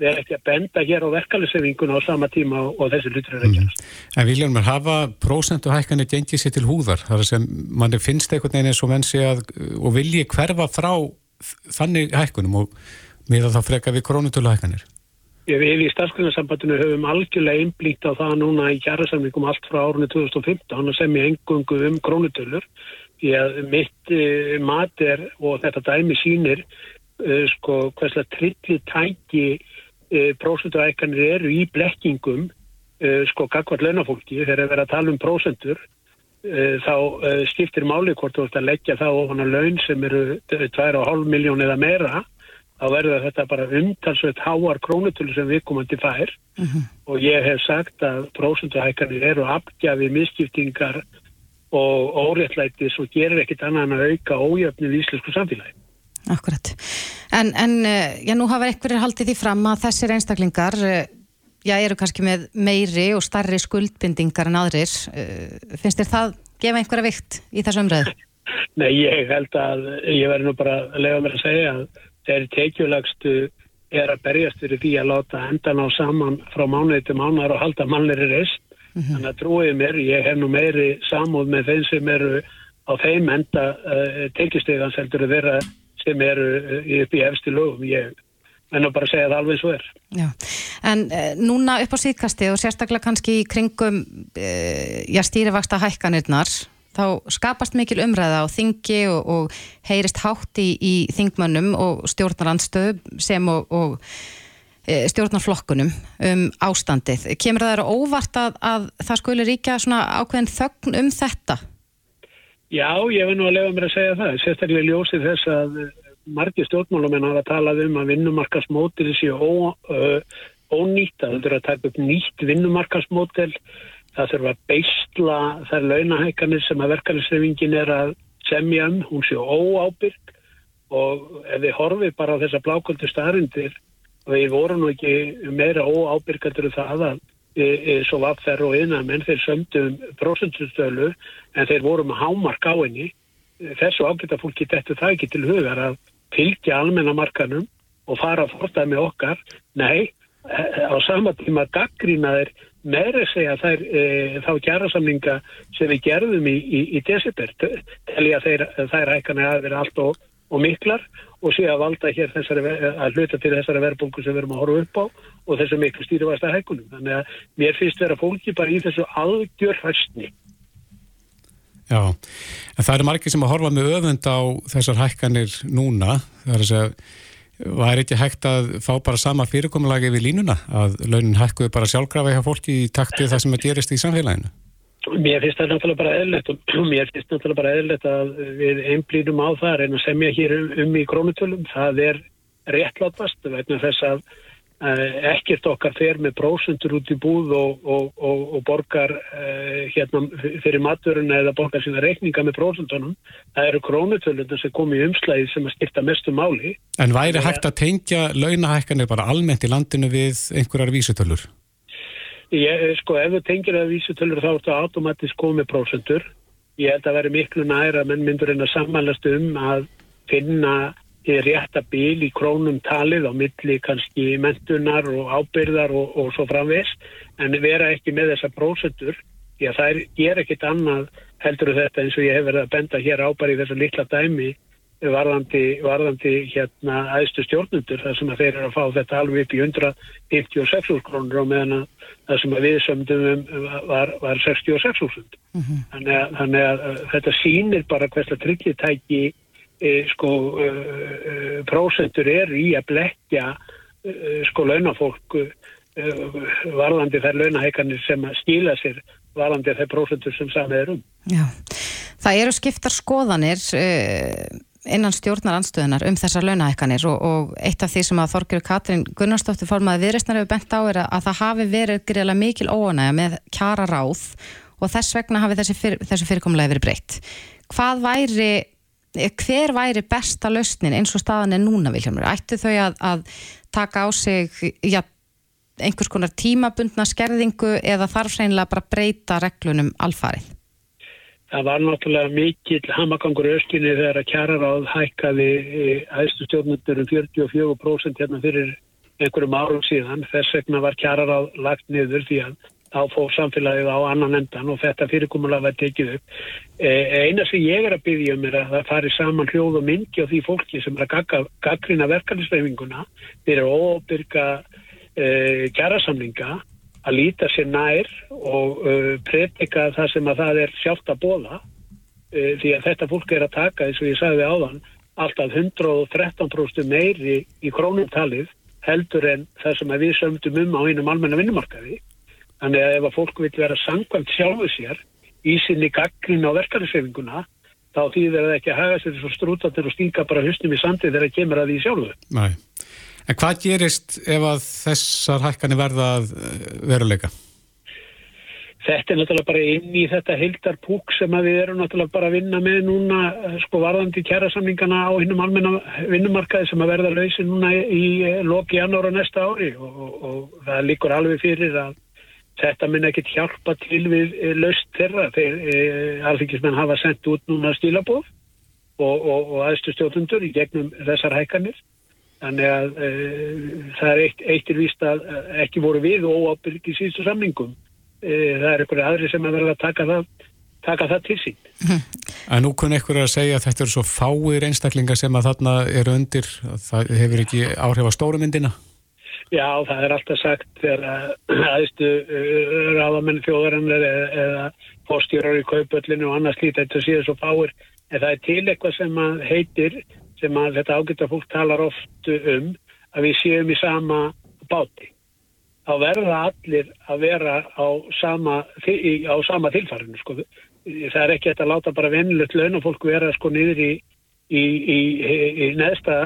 við erum ekki að benda hér á verkeflisefingun á sama tíma og, og þessi hlutur er gerast. Mm. En Viljarmur, hafa prósentuhækkanir gengið sér til húðar þar sem manni finnst einhvern veginn eins og menn sé að og vilji hverfa frá þannig hækkunum og miða þá freka við krónutöluhækkanir? Við í starfsgrunnarsambandinu höfum algjörlega einblíkt á það núna í kjærasamlingum allt frá árunni 2015 sem ég engungu um krónutölur því að mitt uh, mat er og þetta dæmi sínir uh, sko hverslega trilli tæki uh, prósentuækanir eru í blekkingum sko kakvart launafólki þegar við erum að tala um prósentur þá skiptir máli hvort þú ert að leggja það ofan að laun sem eru 2,5 miljón eða meira þá verður þetta bara umtalsveit háar krónutölu sem við komum til fær uh -huh. og ég hef sagt að prósentuhækanir eru afgjafið misskiptingar og óréttlætis og gerir ekkit annað en að auka ójöfnum í íslensku samfélagi. Akkurat. En, en eh, já, nú hafa einhverjir haldið því fram að þessir einstaklingar eh, já, eru kannski með meiri og starri skuldbindingar en aðrir. Eh, finnst þér það gefa einhverja vikt í þessu umræðu? Nei, ég held að ég verði nú bara að lega mér að segja að þeir tekjulagstu er að berjast fyrir því að láta endan á saman frá mánuði til mánuðar og halda mannleiri reist. Þannig að trúið mér, ég hef nú meiri samúð með þeim sem eru á þeim enda uh, tekistegans heldur að vera sem eru uh, upp í efsti lögum. Ég en að bara segja það alveg svo er. Já, en uh, núna upp á síðkasti og sérstaklega kannski í kringum já, stýrivaksta hækkanirnar þá skapast mikil umræða á þingi og, og heyrist hátt í, í þingmönnum og stjórnarandstöðu sem og, og stjórnarflokkunum um ástandið. Kemur það að óvart að, að það skuli ríkja svona ákveðin þögn um þetta? Já, ég vil nú að lefa mér að segja það. Sérstaklega ljósið þess að margir stjórnmálamenn hafa talað um að vinnumarkasmótil séu ó, uh, ónýtt að þetta er að taka upp nýtt vinnumarkasmótil það þurfa að beistla þær launahækanir sem að verkefnisreifingin er að semja um, hún séu óábyrg og ef við horfið bara á þessa blákvöldu staðrindir og við vorum nú ekki meira óábyrgandur það að e, e, svo vaffer og innan menn þeir sömdu um prosentustölu en þeir voru með hámark á henni. Þessu ágæta fólki þetta það ekki til hugar að fylgja almennamarkanum og fara að fortaði með okkar. Nei, á sama tíma gaggrínaðir meira segja þær, e, þá kjærasamlinga sem við gerðum í, í, í desember. Telja þeir, þær hækana að vera allt og, og miklar og sé að valda hér þessari, að hluta til þessari verðbólku sem við erum að horfa upp á og þessu miklu stýrifasta hækunum. Þannig að mér finnst vera fólki bara í þessu algjör hæstni. Já, en það eru margir sem að horfa með öfund á þessar hækkanir núna, það er að segja var ekki hægt að fá bara sama fyrirkomulagi við línuna að launin hækkuði bara sjálfgrafi hjá fólki í takti það sem að gerist í samfélaginu? Mér finnst það náttúrulega bara eðlert og mér finnst náttúrulega bara eðlert að við einblýnum á það að reyna að semja hér um, um í krónutölum. Það er réttlátast vegna þess að Eh, ekkert okkar fer með prósundur út í búð og, og, og, og borgar uh, hérna fyrir maturinn eða borgar sína reikninga með prósundunum það eru krónutölunum sem kom í umslæði sem að skipta mestu máli En væri hægt að tengja launahækkanir bara almennt í landinu við einhverjar vísutölur? Ég, sko, ef þú tengir það vísutölur þá er þetta automatist komið prósundur ég held að veri miklu næra menn myndur en að sammælast um að finna rétta bíl í krónum talið á milli kannski mentunar og ábyrðar og, og svo framvegst en vera ekki með þessa prósendur því að það er ekkit annað heldur þetta eins og ég hef verið að benda hér ábæri í þessu litla dæmi varðandi, varðandi hérna aðstu stjórnundur þar sem að þeir eru að fá þetta alveg upp í 156 krónur og meðan að það sem að við sömdum um var, var 66.000 mm -hmm. þannig, þannig að þetta sínir bara hversla tryggjitæki e, sko e, e, prósentur er í að blekja sko launafólk varðandi þær launaheikanir sem að stíla sér varðandi þær prósentur sem samið er um. Já, það eru skiptar skoðanir e, innan stjórnar anstöðunar um þessar launaheikanir og, og eitt af því sem að Þorgjur Katrin Gunnarsdóttir formaði viðreistnar hefur bent á er að það hafi verið greiðlega mikil óanæga með kjara ráð og þess vegna hafi þessi, fyr, þessi fyrirkomlega verið breytt. Hvað væri hver væri besta lausnin eins og staðan er núna Vilhelmur? Ættu þau að, að taka á sig já, einhvers konar tímabundna skerðingu eða þarf seinlega bara breyta reglunum alfarið? Það var náttúrulega mikill hamagangur öskinni þegar að kjararáð hækkaði aðstu stjórnundur um 44% hérna fyrir einhverjum árum síðan. Þess vegna var kjararáð lagt niður því að þá fór samfélagið á annan endan og þetta fyrirkomulega var tekið upp. E, eina sem ég er að byggja um er að það fari saman hljóð og myndi á því fólki sem er að gaggrina verkefnisveifinguna fyrir óbyrga e, kjærasamlinga að líta sér nær og e, predika það sem að það er sjálft að bóða e, því að þetta fólk er að taka, eins og ég sagði áðan, alltaf 113% meiri í krónumtalið heldur en það sem við sömdum um á einum almenna vinnumarkaði Þannig að ef að fólk vil vera sangkvæmt sjálfu sér í sinni gaggrin á verkefnisefinguna þá þýðir það ekki að haga sér svo strútatir og stinga bara husnum í sandið þegar það kemur að því sjálfu. Nei. En hvað gerist ef að þessar hækkanir verða eh, veruleika? Þetta er náttúrulega bara inn í þetta heildarpúk sem við erum náttúrulega bara að vinna með núna eh, sko varðandi kjærasamlingana á hinnum almenna vinnumarkaði sem að verða lausi núna í eh, loki janúra næsta ári. Og, og, og það líkur alveg fyrir að Þetta mun ekkert hjálpa til við löst þeirra. Þegar e, alþingismenn hafa sendt út núna stílabóð og, og aðstu stjórnundur í gegnum þessar hækkanir Þannig að uh, það er eitt, eitt er víst að uh, ekki voru við óábyrg í síðustu samningum. Uh, það er einhverju aðri sem að verða að taka það, taka það til sín. En nú kunni ykkur að segja að þetta eru svo fáir einstaklingar sem að þarna eru undir, það hefur ekki áhrif á stórumyndina? Já, það er alltaf sagt þegar aðeistu ráðamenn þjóðarinnar eða, eða fórstjórar í kaupöllinu og annars lítið þetta séu svo fáir. En það er til eitthvað sem að heitir sem að þetta ágæta fólk talar oft um að við séum í sama báti. Þá verða allir að vera á sama, á sama tilfærinu. Sko. Það er ekki að láta bara vennilegt launafólk vera sko niður í, í, í, í neðsta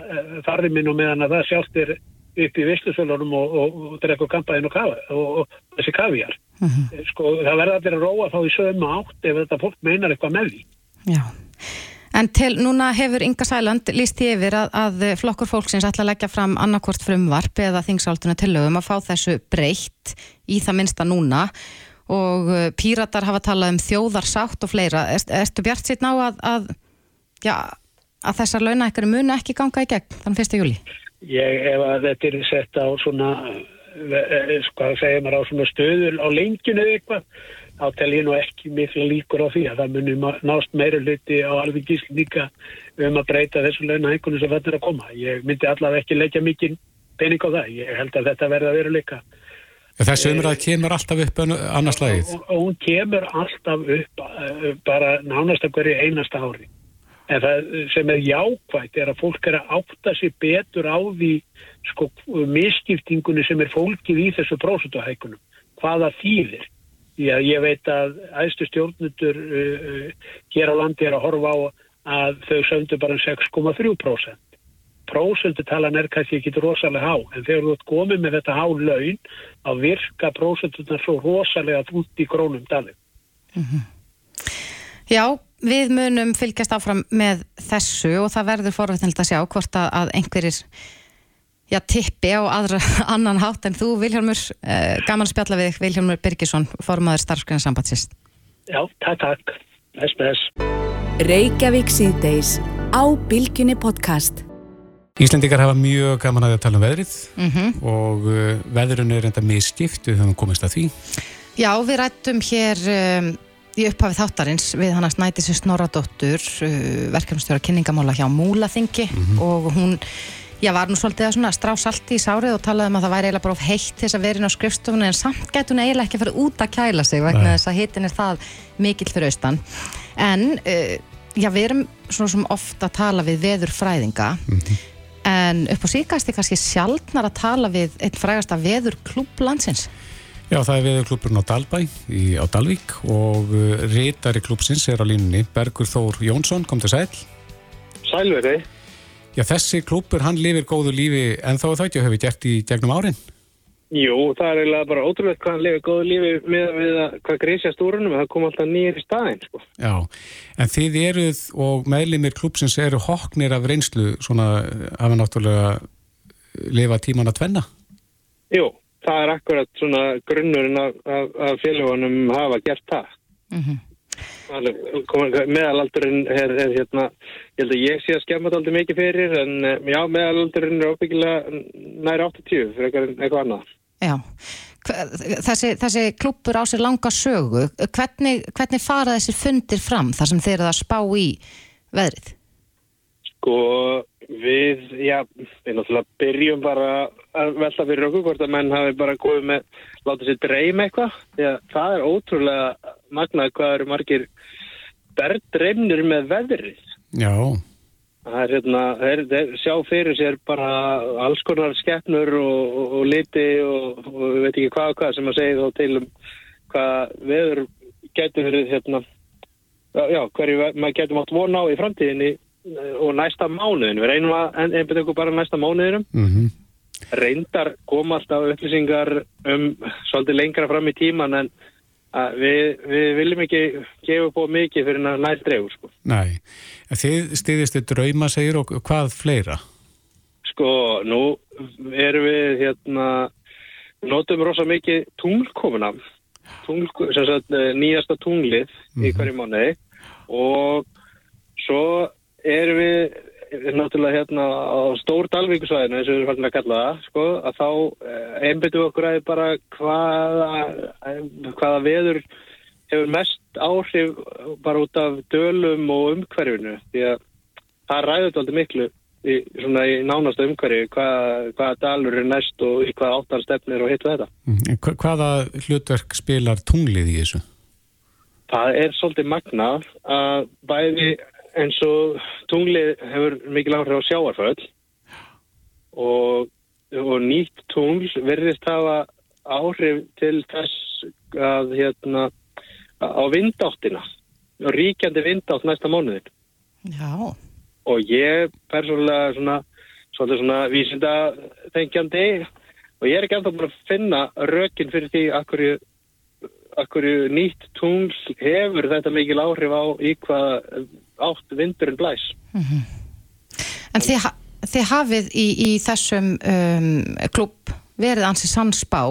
farðiminn og meðan að það sjálft er upp í visslusölunum og, og, og drekku kampaðin og, og þessi kavjar. Uh -huh. sko, það verða allir að róa þá í sögum átt ef þetta fólk meinar eitthvað með því. Já. En til núna hefur Inga Sæland líst í yfir að, að flokkur fólksins ætla að leggja fram annarkvort frumvarp eða þingsáltuna tillögum að fá þessu breytt í það minnsta núna og uh, píratar hafa talað um þjóðarsátt og fleira. Er, erstu bjart sitt ná að, að, já, að þessar launækkari munu ekki ganga í gegn þann 1. júli? Ég ef að þetta er sett á svona, hvað segir maður á svona stöður á lengjunu eitthvað þá tel ég nú ekki miklu líkur á því að það munum nást meira hluti á alveg gíslíka um að breyta þessu launahækunum sem þetta er að koma. Ég myndi allavega ekki leggja mikið pening á það. Ég held að þetta verða að vera líka. Þessu umræð kemur alltaf upp annars lagið? Hún kemur alltaf upp bara nánast að hverju einasta ári. En það sem er jákvægt er að fólk er að átta sér betur á því sko misskiptingunni sem er fólkið í þessu prósutuhækunum. Hvaða þýðir? Já, ég veit að æðstu stjórnundur uh, uh, hér á landi er að horfa á að þau söndu bara 6,3%. Prósendutalan er kannski ekki rosalega há, en þegar þú ert komið með þetta há laun, þá virka prósendunar svo rosalega út í grónum dalið. Mm -hmm. Já, við munum fylgjast áfram með þessu og það verður forvægt að sjá hvort að einhverjir já, tippi á aðra, annan hátt en þú, Vilhelmur, eh, gaman spjalla við Vilhelmur Birgisson, formadur starfskræðinsambatsist. Já, takk, takk. Þess með þess. Reykjavík síðdeis á Bilginni podcast. Íslendikar hafa mjög gaman að tala um veðrið mm -hmm. og uh, veðrun er enda misskipt, við höfum komist að því. Já, við rættum hér um, í upphafið þáttarins við hann að snæti sér Snorradóttur, uh, verkefnstjóra kynningamála hjá Múlaþingi mm -hmm. og hún Já, var nú svolítið að strá salti í sárið og talaði um að það væri eiginlega bara of heitt þess að verið á skrifstofunni en samt getur hún eiginlega ekki að fara út að kæla sig vegna þess að hittin er það mikill fyrir austan. En uh, já, við erum svona sem ofta að tala við veðurfræðinga mm -hmm. en upp á síkast er kannski sjálfnar að tala við einn frægasta veðurklúb landsins. Já, það er veðurklúburinn á Dalbæ í, á Dalvík og uh, rítari klúbsins er á línunni Bergur Þór Jónsson, kom til sæl. Sælverið. Já, þessi klúpur, hann lifir góðu lífi en þá er það ekki að hafa gert í gegnum árin? Jú, það er eiginlega bara ótrúlega hvað hann lifir góðu lífi með, með að, hvað grísja stúrunum, það kom alltaf nýjir í staðin, sko. Já, en þið eruð og meðlimir klúpsins eru hoknir af reynslu svona hafa náttúrulega lifa tíman að tvenna? Jú, það er akkurat svona grunnurinn af, af, af félagunum hafa gert það. Mm -hmm. Meðalaldurinn er, er hérna, ég held að ég sé að skemma þetta aldrei mikið fyrir en já, meðalaldurinn er óbyggilega næri 80 fyrir eitthvað annað. Já, þessi, þessi klúpur á sér langa sögu, hvernig, hvernig fara þessi fundir fram þar sem þeir eru að spá í veðrið? Sko, við, já, við náttúrulega byrjum bara að velta fyrir okkur hvort að menn hafi bara góðið með, láta sér dreyma eitthvað, því að það er ótrúlega magnað hvað eru margir berðdreymnir með veðrið. Já. Það er hérna, þeir, sjá fyrir sér bara alls konar skeppnur og, og, og liti og, og veit ekki hvað og hvað sem að segja þá til um hvað veður getur verið hérna, já, hverju maður getur mátt vona á í framtíðinni og næsta mánuðin. Við reynum að einbjöða ykkur bara næsta mánuðinum. Mm -hmm. Reyndar koma alltaf upplýsingar um svolítið lengra fram í tíman en Við, við viljum ekki gefa búið mikið fyrir næst drefur sko. Nei, þið stiðist þið drauma segir og hvað fleira? Sko, nú erum við hérna, notum rosa mikið tunglkomuna Tungl, sagt nýjasta tunglið mm -hmm. í hverju mánu og svo erum við náttúrulega hérna á stór dalvíkusvæðinu, eins og við erum farin að kalla það, sko, að þá einbyttum við okkur að bara hvaða, hvaða veður hefur mest áhrif bara út af dölum og umhverfinu, því að það ræður alltaf miklu í, svona í nánasta umhverfi hvað, hvaða dalur er næst og í hvaða áttanstefnir og hitt og þetta. Mm, hva- Hvaða hlutverk spilar tunglið í þessu? Það er svolítið magnað að bæði eins og tunglið hefur mikil áhrif á sjáarföll og, og nýtt tungl verðist hafa áhrif til þess að hérna á vindáttina og ríkjandi vindátt næsta mánuðin Já, og ég persónulega svona, svolítið svona vísinda þengjandi og ég er ekki ennþá bara að finna rökin fyrir því akkur, akkur nýtt tungl hefur þetta mikil áhrif á í hvað átt vindurinn blæs. en þið, ha- þið hafið í, í þessum um, klubb verið ansi sannspá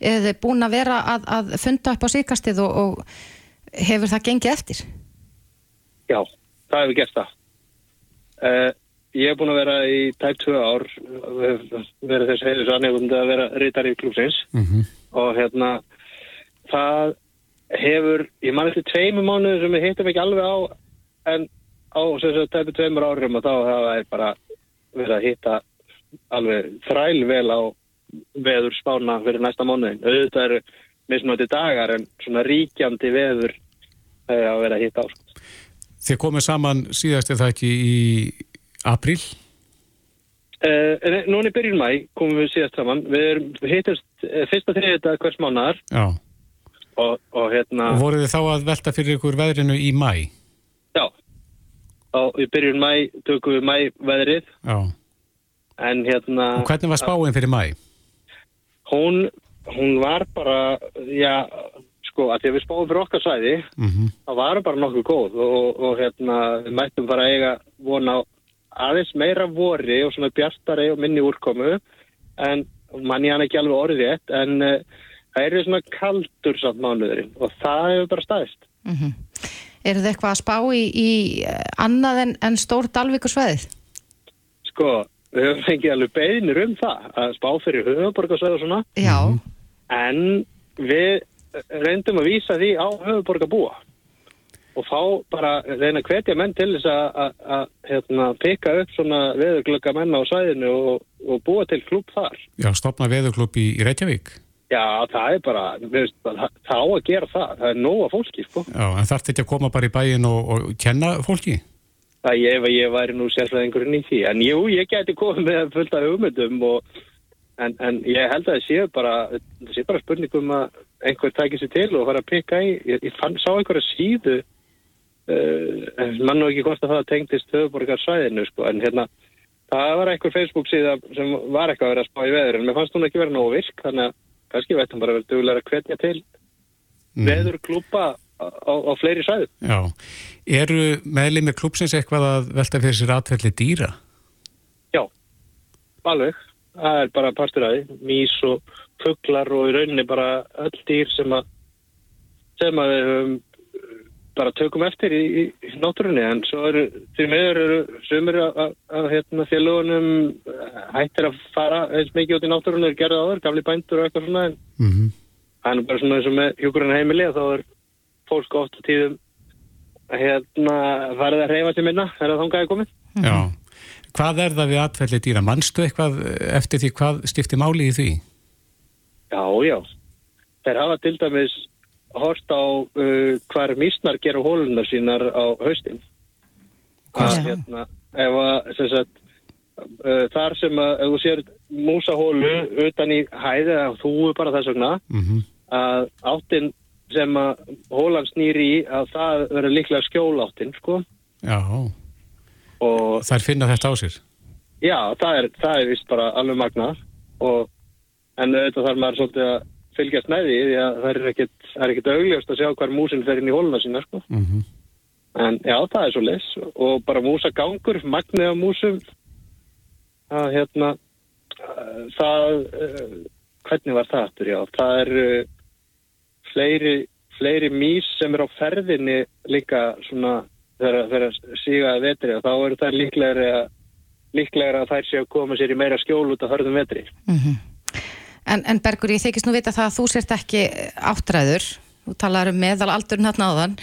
eða þið búin að vera að, að funda upp á síkastið og, og hefur það gengið eftir? Já, það hefur gert það. Uh, ég hef búin að vera í tæp tvö ár, verið þess heilis aðnefum að vera reytar í klúsins Mm og hérna það hefur, ég man eftir tveimur mánuður sem við hittum ekki alveg á en á sagt tæpi tveimur árum og þá hafa það bara verið að hitta alveg þræl vel á veður spána fyrir næsta mánuðin. Auðvitað eru mismunandi dagar en svona ríkjandi veður hefur að vera að hitta á. sko. Þið komið saman síðast það ekki í apríl? Uh, núna í byrjun mæ komum við síðast saman. Við hittust uh, fyrsta þriðið hvers mánuðar Já. og, og hérna, Og voruð þið þá að velta fyrir ykkur veðrinu í mæ? Já, og í byrjun mæ tökum við mæ veðrið Já. en hérna, Og hvernig var spáin fyrir mæ? hún, hún var bara, já, sko, að því að við spáum fyrir okkar svæði, Mm það var bara nokkuð góð og, og hérna, við mættum bara eiga vona á aðeins meira vori og svona bjartari og minni úrkomu en mann ég hann ekki alveg orðið en uh, það eru svona kaldur samt mánuðurinn og það hefur bara staðist. Mm Eru þið eitthvað að spá í, í eh, annað en, en stór Dalvíkursveðið? Sko, við höfum fengið alveg beðinir um það að spá fyrir höfuborgarsvæð og svona Já, en við reyndum að vísa því á höfuborgarbúa og þá bara reyna að hvetja menn til þess að- að að, hérna, peka upp svona veðurglögga menn á svæðinu og, og búa til klúb þar. Já, stopna veðurklub í, í Reykjavík? Já, það er bara, veist, það, á að gera það, það er nóga fólki, sko. Já, en þarf þetta að koma bara í bæin og, og kenna fólki? Það er ef ég væri nú sérfræðingurinn í því, en jú, ég geti komið með fullt af hugmyndum og En, en ég held að það sé bara, það sé bara spurningum að einhver tækir sér til og fara að pikka í. Ég, ég fann, sá einhverja síðu, uh, mann og ekki hvort að það tengdist höfuborgarsvæðinu, sko, en hérna, það var einhver Facebook síða sem var eitthvað að vera að spá í veður, en mér fannst hún ekki vera nógu virk, þannig að kannski veit hann bara verið duglega að hvetja til Mm. veður klúpa á, á, fleiri svæðu. Já. Eru meðlið með klubsins eitthvað að velta fyrir sér atvelli dýra? Já, alveg. Það er bara partur af því. Mís og fugglar og í rauninni bara öll dýr sem að sem að við höfum bara tökum eftir í, í, náttúrunni en svo eru, því meður eru sumir að, að, að hérna félagunum hættir að fara eins mikið út í náttúrunni er gerða áður, gamli bændur og eitthvað svona en Mm -hmm. það er bara svona eins og með hjúkurinn heimili þá er fólk oft á tíðum að hérna farið að reyfa sér minna þegar þangaði komið. Já. Hvað er það við atvelli dýra? Manstu eitthvað eftir því hvað skiptir máli í því? Já, já. Þeir hafa til dæmis hort á uh, hvar mísnar gera hólunar sínar á haustin. Að, Já. hérna, ef að, sem sagt, þar sem að, þú sér músahólu utan í hæði eða þú bara þess vegna, Mm að áttin sem að hólan snýr í, að það verður líklega skjóláttin, sko. Já. Og Þær finna þetta á sér? Já, það er, það er vist bara alveg magnað og en auðvitað þarf maður svolítið að fylgjast með því því að það er ekkit, er ekkit augljóst að sjá hvar músin fer inn í hóluna sína sko. Mm En já, það er svo les og bara músagangur, magnið af músum að hérna það uh, hvernig var það aftur, já, það er uh, fleiri, fleiri mís sem er á ferðinni líka svona þegar þegar síga að vetri og þá eru það líklegri að líklega að þær séu að koma sér í meira skjól út af hörðum vetri. En, en Bergur, ég þykist nú vita það að þú sért ekki áttræður, þú talar um meðalaldurinn hérna áðan.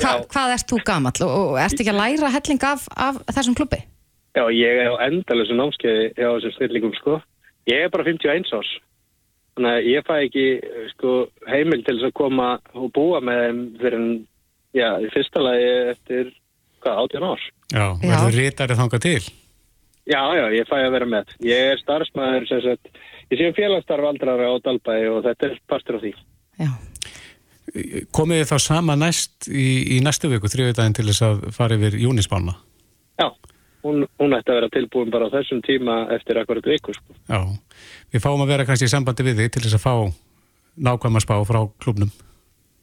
Hva, hvað ert þú gamall og, og ert ekki að læra helling af, af þessum klubbi? Já, ég er á endalösu námskeiði hjá þessum stillingum, sko. Ég er bara 51 árs. Þannig að ég fæ ekki, sko, heimil til þess að koma og búa með þeim fyrir en, já, í fyrsta lagi eftir, hvað, 18 árs. Já, verður rítari þangað til. Já, já, ég fæ að vera með. Ég er starfsmæður, sem sagt, ég sé um félagsstarf aldrara á Dalbæi og þetta er partur af því. Komið þið þá sama næst í, í næstu viku, þriðvitaðin til þess að fara yfir júnisbána? Já, hún, hún ætti að vera tilbúin bara á þessum tíma eftir akkurat viku, sko. Já, við fáum að vera kannski í sambandi við þig til þess að fá nákvæma spá frá klubnum.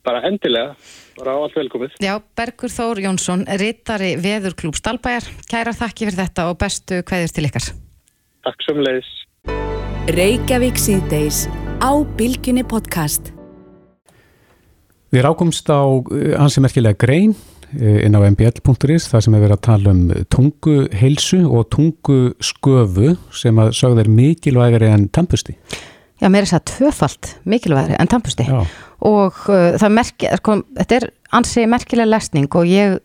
Bara endilega, bara á allt velkomið. Já, Bergur Þór Jónsson, rittari Veðurklúb Stalbæjar, kæra þakki fyrir þetta og bestu kveður til ykkar. Takk sem leiðis. Reykjavík síðdeis á Bilginni podcast. Við rákumst á eh, ansi merkilega grein inn á mbl.is þar sem er verið að tala um tunguheilsu og tungusköfu sem að sögð er mikilvægari en tampusti. Já, mér er þess að tvöfalt mikilvægri en tampusti Já. og uh, það merki, sko, þetta er ansi merkilega lesning og ég,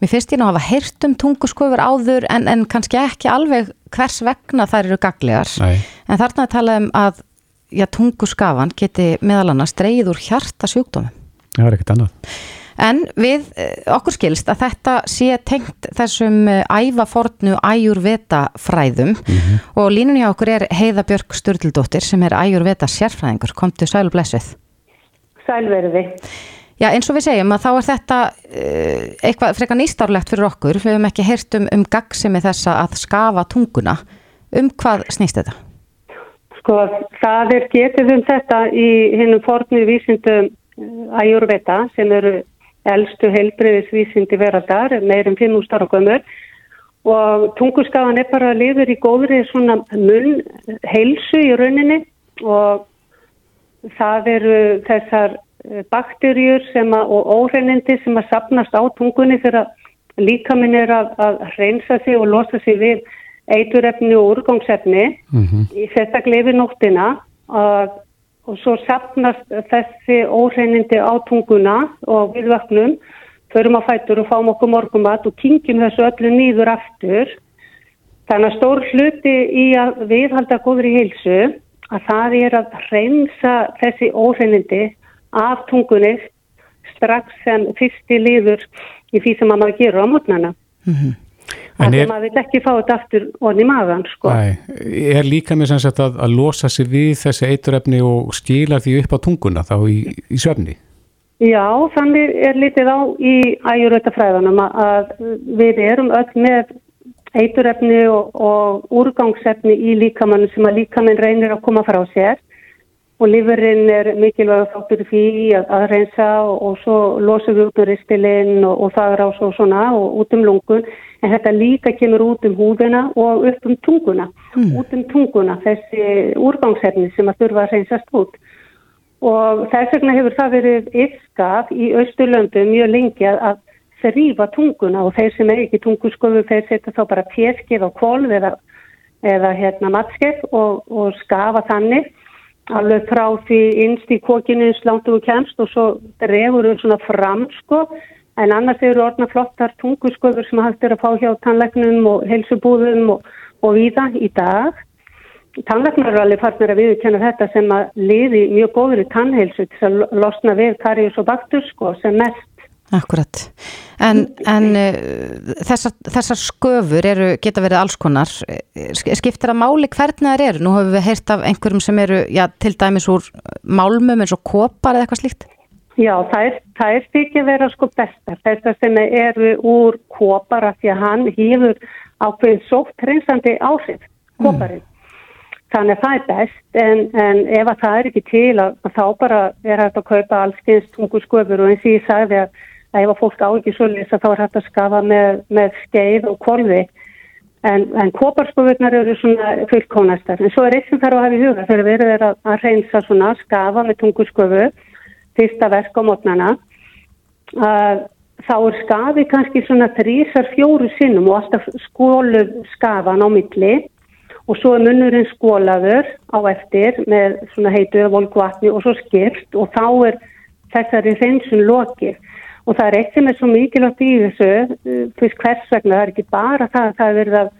mér finnst ég nú að hafa heyrt um tungusköfur áður en, en kannski ekki alveg hvers vegna þær eru gaglegar. Nei. En þarna er talað um að já, tunguskafan geti meðal annars dreigið úr hjarta sjúkdómum. Það er ekkert annað. En við eh, okkur skilst að þetta sé tengt þessum eh, ævafornu æjurveta fræðum og línunni á okkur er Heiða Björk Sturldóttir sem er æjurveta sérfræðingur. Komdu sæl og blessuð. Sælverði. Já, eins og við segjum að þá er þetta uh, eitthvað frekar nýstárlegt fyrir okkur. Við höfum ekki heyrt um, um gagsimi þessa að skafa tunguna. Um hvað snýst þetta? Sko, það er getið um þetta í hinnum fornu vísindum æjurveta sem eru elstu heilbreyðisvísindi veraldar, meirum 5.000 ára gömur og tunguskafan er bara liður í góðri svona munn heilsu í rauninni. Og það eru þessar eh, bakterjur sem að, og óhreinindi sem að sapnast á tungunni þegar líkaminn er að, að reynsa sig og losa sig við eiturefni og úrgangsefni í sérstaklega yfir nóttina. Og, og svo sapnast þessi óhreinindi á tunguna og við vöknum, förum á fætur og fáum okkur morgumat og kingjum þessu öllu nýður aftur. Þannig að stór hluti í að viðhalda góðri heilsu að það er að reynsa þessi óhreinindi af tungunni strax sem fyrsti liður í því sem að maður gerur á mótnana. En er, að maður vil ekki fá þetta aftur onni maðan, sko. Er líka með sem sagt að, að losa sig við þessi eiturefni og skila því upp á tunguna þá í, í svefni? Já, þannig er litið á í æjurötafræðanum að, að við erum öll með eiturefni og, og úrgangsefni í líkamann sem að líkamann reynir að koma frá sér og lífurinn er mikilvæg þáttur því að, að reynsa og, og svo losa við út um ristilinn og, og það á svo svona og út um lungun en þetta líka kemur út um húðina og upp um tunguna, út um tunguna þessi úrgangsefni sem að þurfa að reynsast út. Og þess vegna hefur það verið yfskaf í Östurlöndum mjög lengi að, þrýfa tunguna og þeir sem er ekki tungusköfu þeir setja þá bara teskið á kvolv eða, eða hérna matskið og, og skafa þannig. Alveg frá því innst í kokinu slangt og kemst og svo drefur við svona fram sko en annars eru orðna flottar tungusköfur sem hægt er að fá hjá tannleiknum og helsubúðum og, og víða í dag Tannlæknar eru alveg farnir að viðkjanna þetta sem að liði mjög góður í tannheilsu til að losna við karíus og baktur sko sem mest. Akkurat. En, en uh, þessar, þessar sköfur eru, geta verið alls konar. Sk- Skiptir það máli hvernig þær eru? Nú höfum við heyrt af einhverjum sem eru, já, til dæmis úr málmum eins og kopar eða eitthvað slíkt. Já, það er, er þykja vera sko bestar. Þessar sem eru úr kopar af því að hann hýfur ákveðið sótt reynsandi áhrif, koparinn. Þannig að það er best en, en ef að það er ekki til að, að þá bara er hægt að kaupa allskyns tungusköfur og eins og ég sagði að, að ef að fólk á ekki svolítið þá er hægt að skafa með, með skeið og kolvi en, en koparsköfurnar eru svona fullkónastar en svo er eitt sem þarf að hafa í huga þegar verið er að, að reynsa svona skafa með tungusköfu fyrsta verk á mótnana að þá er skafi kannski svona þrísar fjóru sinnum og alltaf skólu skafan á milli. Og svo er munnurinn skólaður á eftir með svona heitu volkvatni og svo skýrt og þá er þessari hreinsun lokið. Og það er eitt sem er svo mikilvægt í þessu fyrst hvers vegna, það er ekki bara það að það er verið að,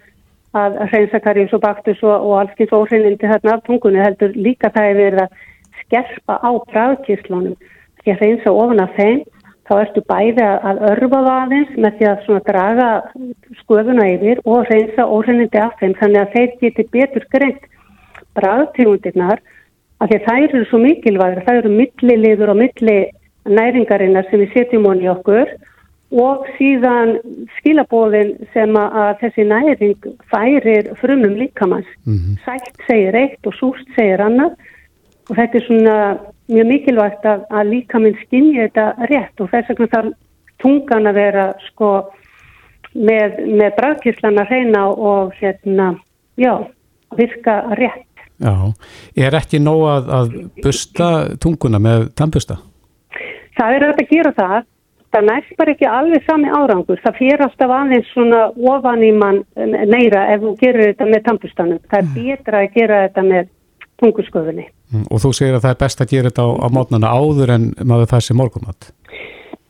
að hreinsa karjus og baktus og, og allskins óhreinindi þarna af tungunni heldur líka það er verið að skerpa á bræðkíslunum því að hreinsa ofan af þeim þá ertu bæði að örfa það aðeins með því að draga sköðuna yfir og hreinsa óhreinindi af þeim þannig að þeir geti betur greint bræðtígundirnar af því að þær eru svo mikilvægur, þær eru milliliður og milli næringarinnar sem við setjum honi okkur og síðan skilabóðin sem að þessi næring færir frumum líkamanns. Mm -hmm. Sætt segir eitt og súst segir annað og þetta er svona mjög mikilvægt að, að líkaminn skinja þetta rétt og þess vegna þarf tungan að vera sko með, með bræðkíslan að reyna og hérna, já, virka rétt. Já, er ekki nóg að, að busta tunguna með tannbusta? Það er að gera það, það næst bara ekki alveg sami árangur, það fyrir alltaf aðeins svona ofan í mann meira ef þú gerir þetta með tampustanum, það er mm. betra að gera þetta með tungusköfunni. Mm, og þú segir að það er best að gera þetta á, á mótnana áður en maður þessi morgumat?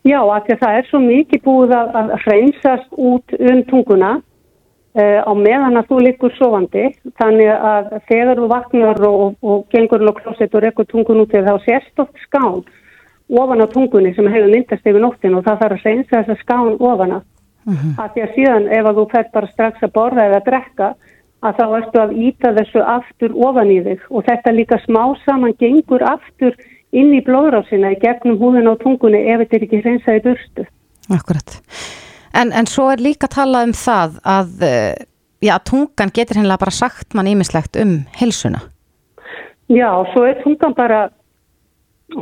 Já, af því að það er svo mikið búið að, að hreinsast út um tunguna uh, á meðan að þú likur sofandi, þannig að þegar þú vaknar og, og, og gengur og klósett og rekkur tungun út þegar þá sérst oft skán ofan á tungunni sem hefur myndast yfir nóttin og það þarf að reynsa þess að skán ofana. Uh -huh. Að því að síðan ef að þú fær bara strax að borða eða að drekka að þá ertu að íta þessu aftur ofan í þig og þetta líka smá saman gengur aftur inn í blóðrásina í gegnum húðin á tungunni ef þetta er ekki reynsaði burstu. Akkurat. En, en svo er líka talað um það að já, tungan getur hennilega bara sagt mann ímislegt um helsuna. Já, svo er tungan bara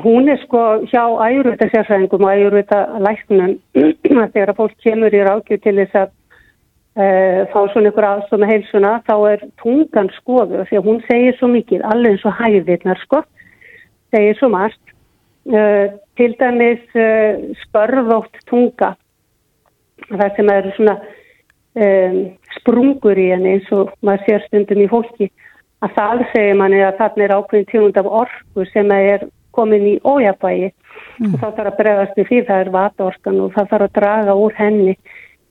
hún er sko hjá æjurvita sérfræðingum og æjurvita læknum þegar að fólk kemur í rákju til þess að fá svona ykkur aðstof með heilsuna þá er tungan skoðu því að hún segir svo mikið, alveg eins og hæðirnar sko, segir svo margt. Uh, til dæmis uh, spörðótt tunga það sem eru svona um, sprungur í henni eins og maður sér stundum í fólki að það segir manni að þarna er ákveðin tjónund af orku sem er komin í ójabægi mm. og þá þarf að bregðast fyrir það er vatorskan og það þarf að draga úr henni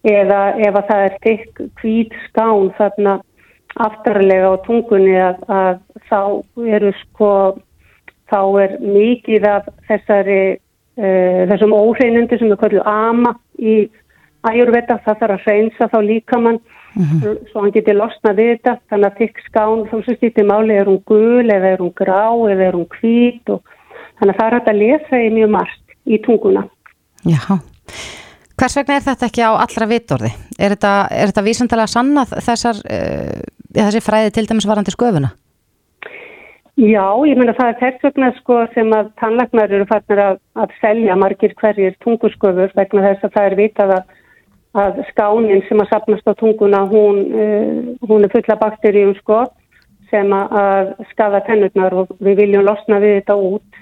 eða ef að það er tikk hvít skán þarna aftarlega á tungunni að, að þá eru sko þá er mikið af þessari uh, þessum óhreinundu sem er kvöldu ama í æjurveta það þarf að reynsa þá líkamann mm -hmm. svo hann getur losnað við þetta þannig að tikk skán þá sem stýttir máli er hún gul eða er hún grá eða er hún hvít og Þannig að það er hægt að lesa í mjög margt í tunguna. Já, hvers vegna er þetta ekki á allra vitorði? Er þetta, þetta vísandalega sannað þessar, uh, þessi fræði til dæmis varandi sköfuna? Já, ég menna það er þess vegna sko sem að tannlagnar eru fannir að, að selja margir hverjir tungusköfur vegna þess að það er vitað að, að skánin sem að sapnast á tunguna hún, uh, hún er fulla bakteríum sko sem að skafa tennurnar og við viljum losna við þetta út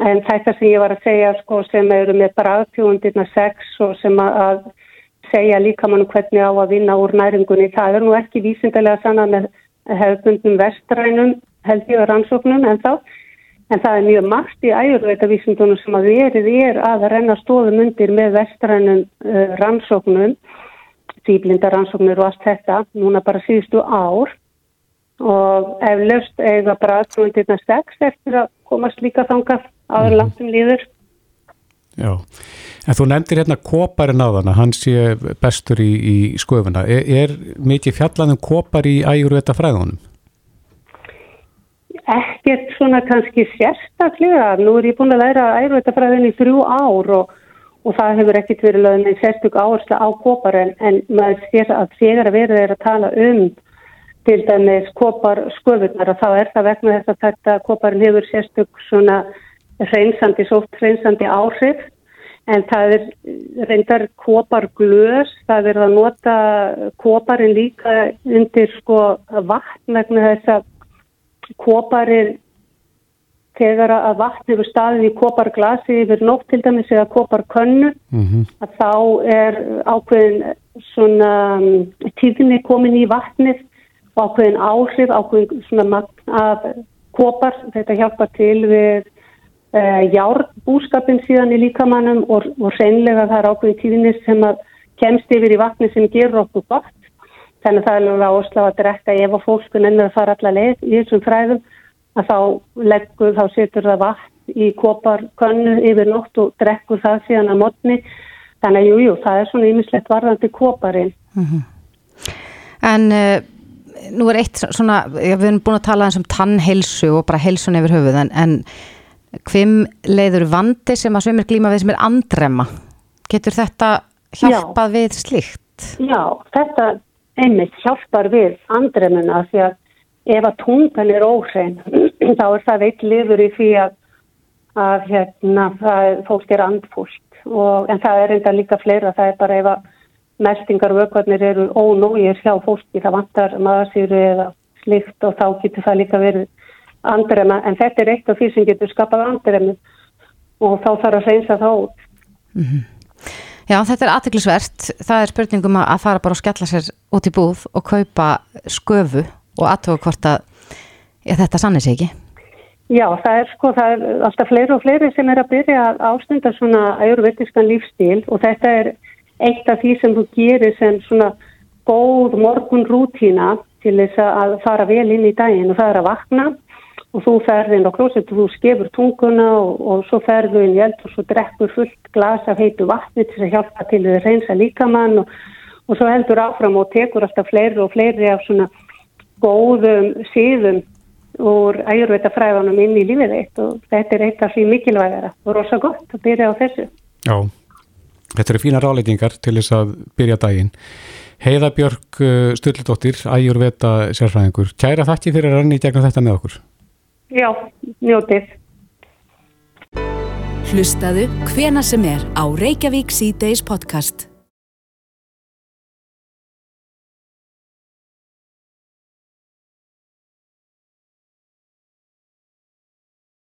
En þetta sem ég var að segja sko, sem eru með bræðtjóðundirna sex og sem að segja líka mann hvernig á að vinna úr næringunni, það er nú ekki vísindilega sanna með hefðbundnum vestrænum held ég að rannsóknum en þá. En það er mjög margt í æjurveita vísindunum sem að verið er að renna stóðum undir með vestrænum uh, rannsóknum, tíblinda rannsóknir og allt þetta, núna bara síðustu ár og eflaust eiga bræðtjóðundirna sex eftir að komast líka þangað áður langt um líður. Já, en þú nefndir hérna koparinn á þann hann sé bestur í, í sköfuna. Er, er mikið fjallan um kopar í æjurveta fræðunum? Ekkert svona kannski sérstaklega. Nú er ég búin að læra æjurveta fræðun í þrjú ár og, og það hefur ekkert verið lögðin í sérstök áherslu á kopar en, maður sér að þegar að verða er að tala um til dæmis kopar sköfunar og þá er það vegna þess að þetta koparinn hefur sérstök svona hreinsandi, sótt hreinsandi áhrif en það er reyndar koparglös, það er að nota koparinn líka undir sko vatn vegna þess að koparinn þegar að vatn hefur staðið í koparglasi yfir nótt til dæmis eða koparkönnu Mhm. að þá er ákveðin svona um, tíðni komin í vatnið og ákveðin áhrif, ákveðin svona magn af kopar. Þetta hjálpar til við járbúskapin síðan í líkamannum og, og reynlega það er ákveðin tíðni sem að kemst yfir í vatni sem gerur okkur gott. Þannig að það er alveg áslá að drekka ef að fólkun ennur að fara alla leið í þessum fræðum að þá leggur, þá setur það vatn í koparkönnu yfir nótt og drekkur það síðan að modni. Þannig að jú, jú, það er svona ýmislegt varðandi koparinn. En uh, nú er eitt svona, við erum búin að tala eins um tannheilsu og bara heilsun yfir höfuð en, en hvim leiður vandi sem að svimir glíma við sem er andrema? Getur þetta hjálpað við slíkt? Já, þetta einmitt hjálpar við andremuna því að ef að tungan er óhrein þá er það veitt liður í því að, að hérna, fólk er andfúlt og, en það er enda líka fleira, það er bara ef að meldingar og ökvarnir eru ónógir hjá fólki, það vantar maðursýru eða slikt og þá getur það líka verið andrema, en þetta er eitt af því sem getur skapað andremu og þá þarf að reynsa það út. Já, þetta er aðteglisvert. Það er spurningum að fara bara og skella sér út í búð og kaupa sköfu og aðtóa hvort að ja, þetta sannir sig ekki. Já, það er sko, það er alltaf fleiri og fleiri sem er að byrja að ástunda svona ayurvediskan lífstíl og þetta er eitt af því sem þú gerir sem svona góð morgun rútína til þess að fara vel inn í daginn og það er að vakna og þú ferði inn á klósett og þú skefur tunguna og, og svo ferðu inn í eld og svo drekkur fullt glas af heitu vatni til að hjálpa til að reynsa líkamann og, og svo heldur áfram og tekur alltaf fleiri og fleiri af svona góðum síðum úr æjurveita fræðanum inn í lífið eitt og þetta er eitt af því mikilvægara og rosa gott að byrja á þessu. Já, þetta eru fína ráleitingar til þess að byrja daginn. Heiða Björk Sturldóttir, æjurveta sérfræðingur. Kæra þakki fyrir að ranni í gegnum þetta með okkur. Já, njótið. Hlustaðu hvena sem er á Reykjavík C-Days podcast.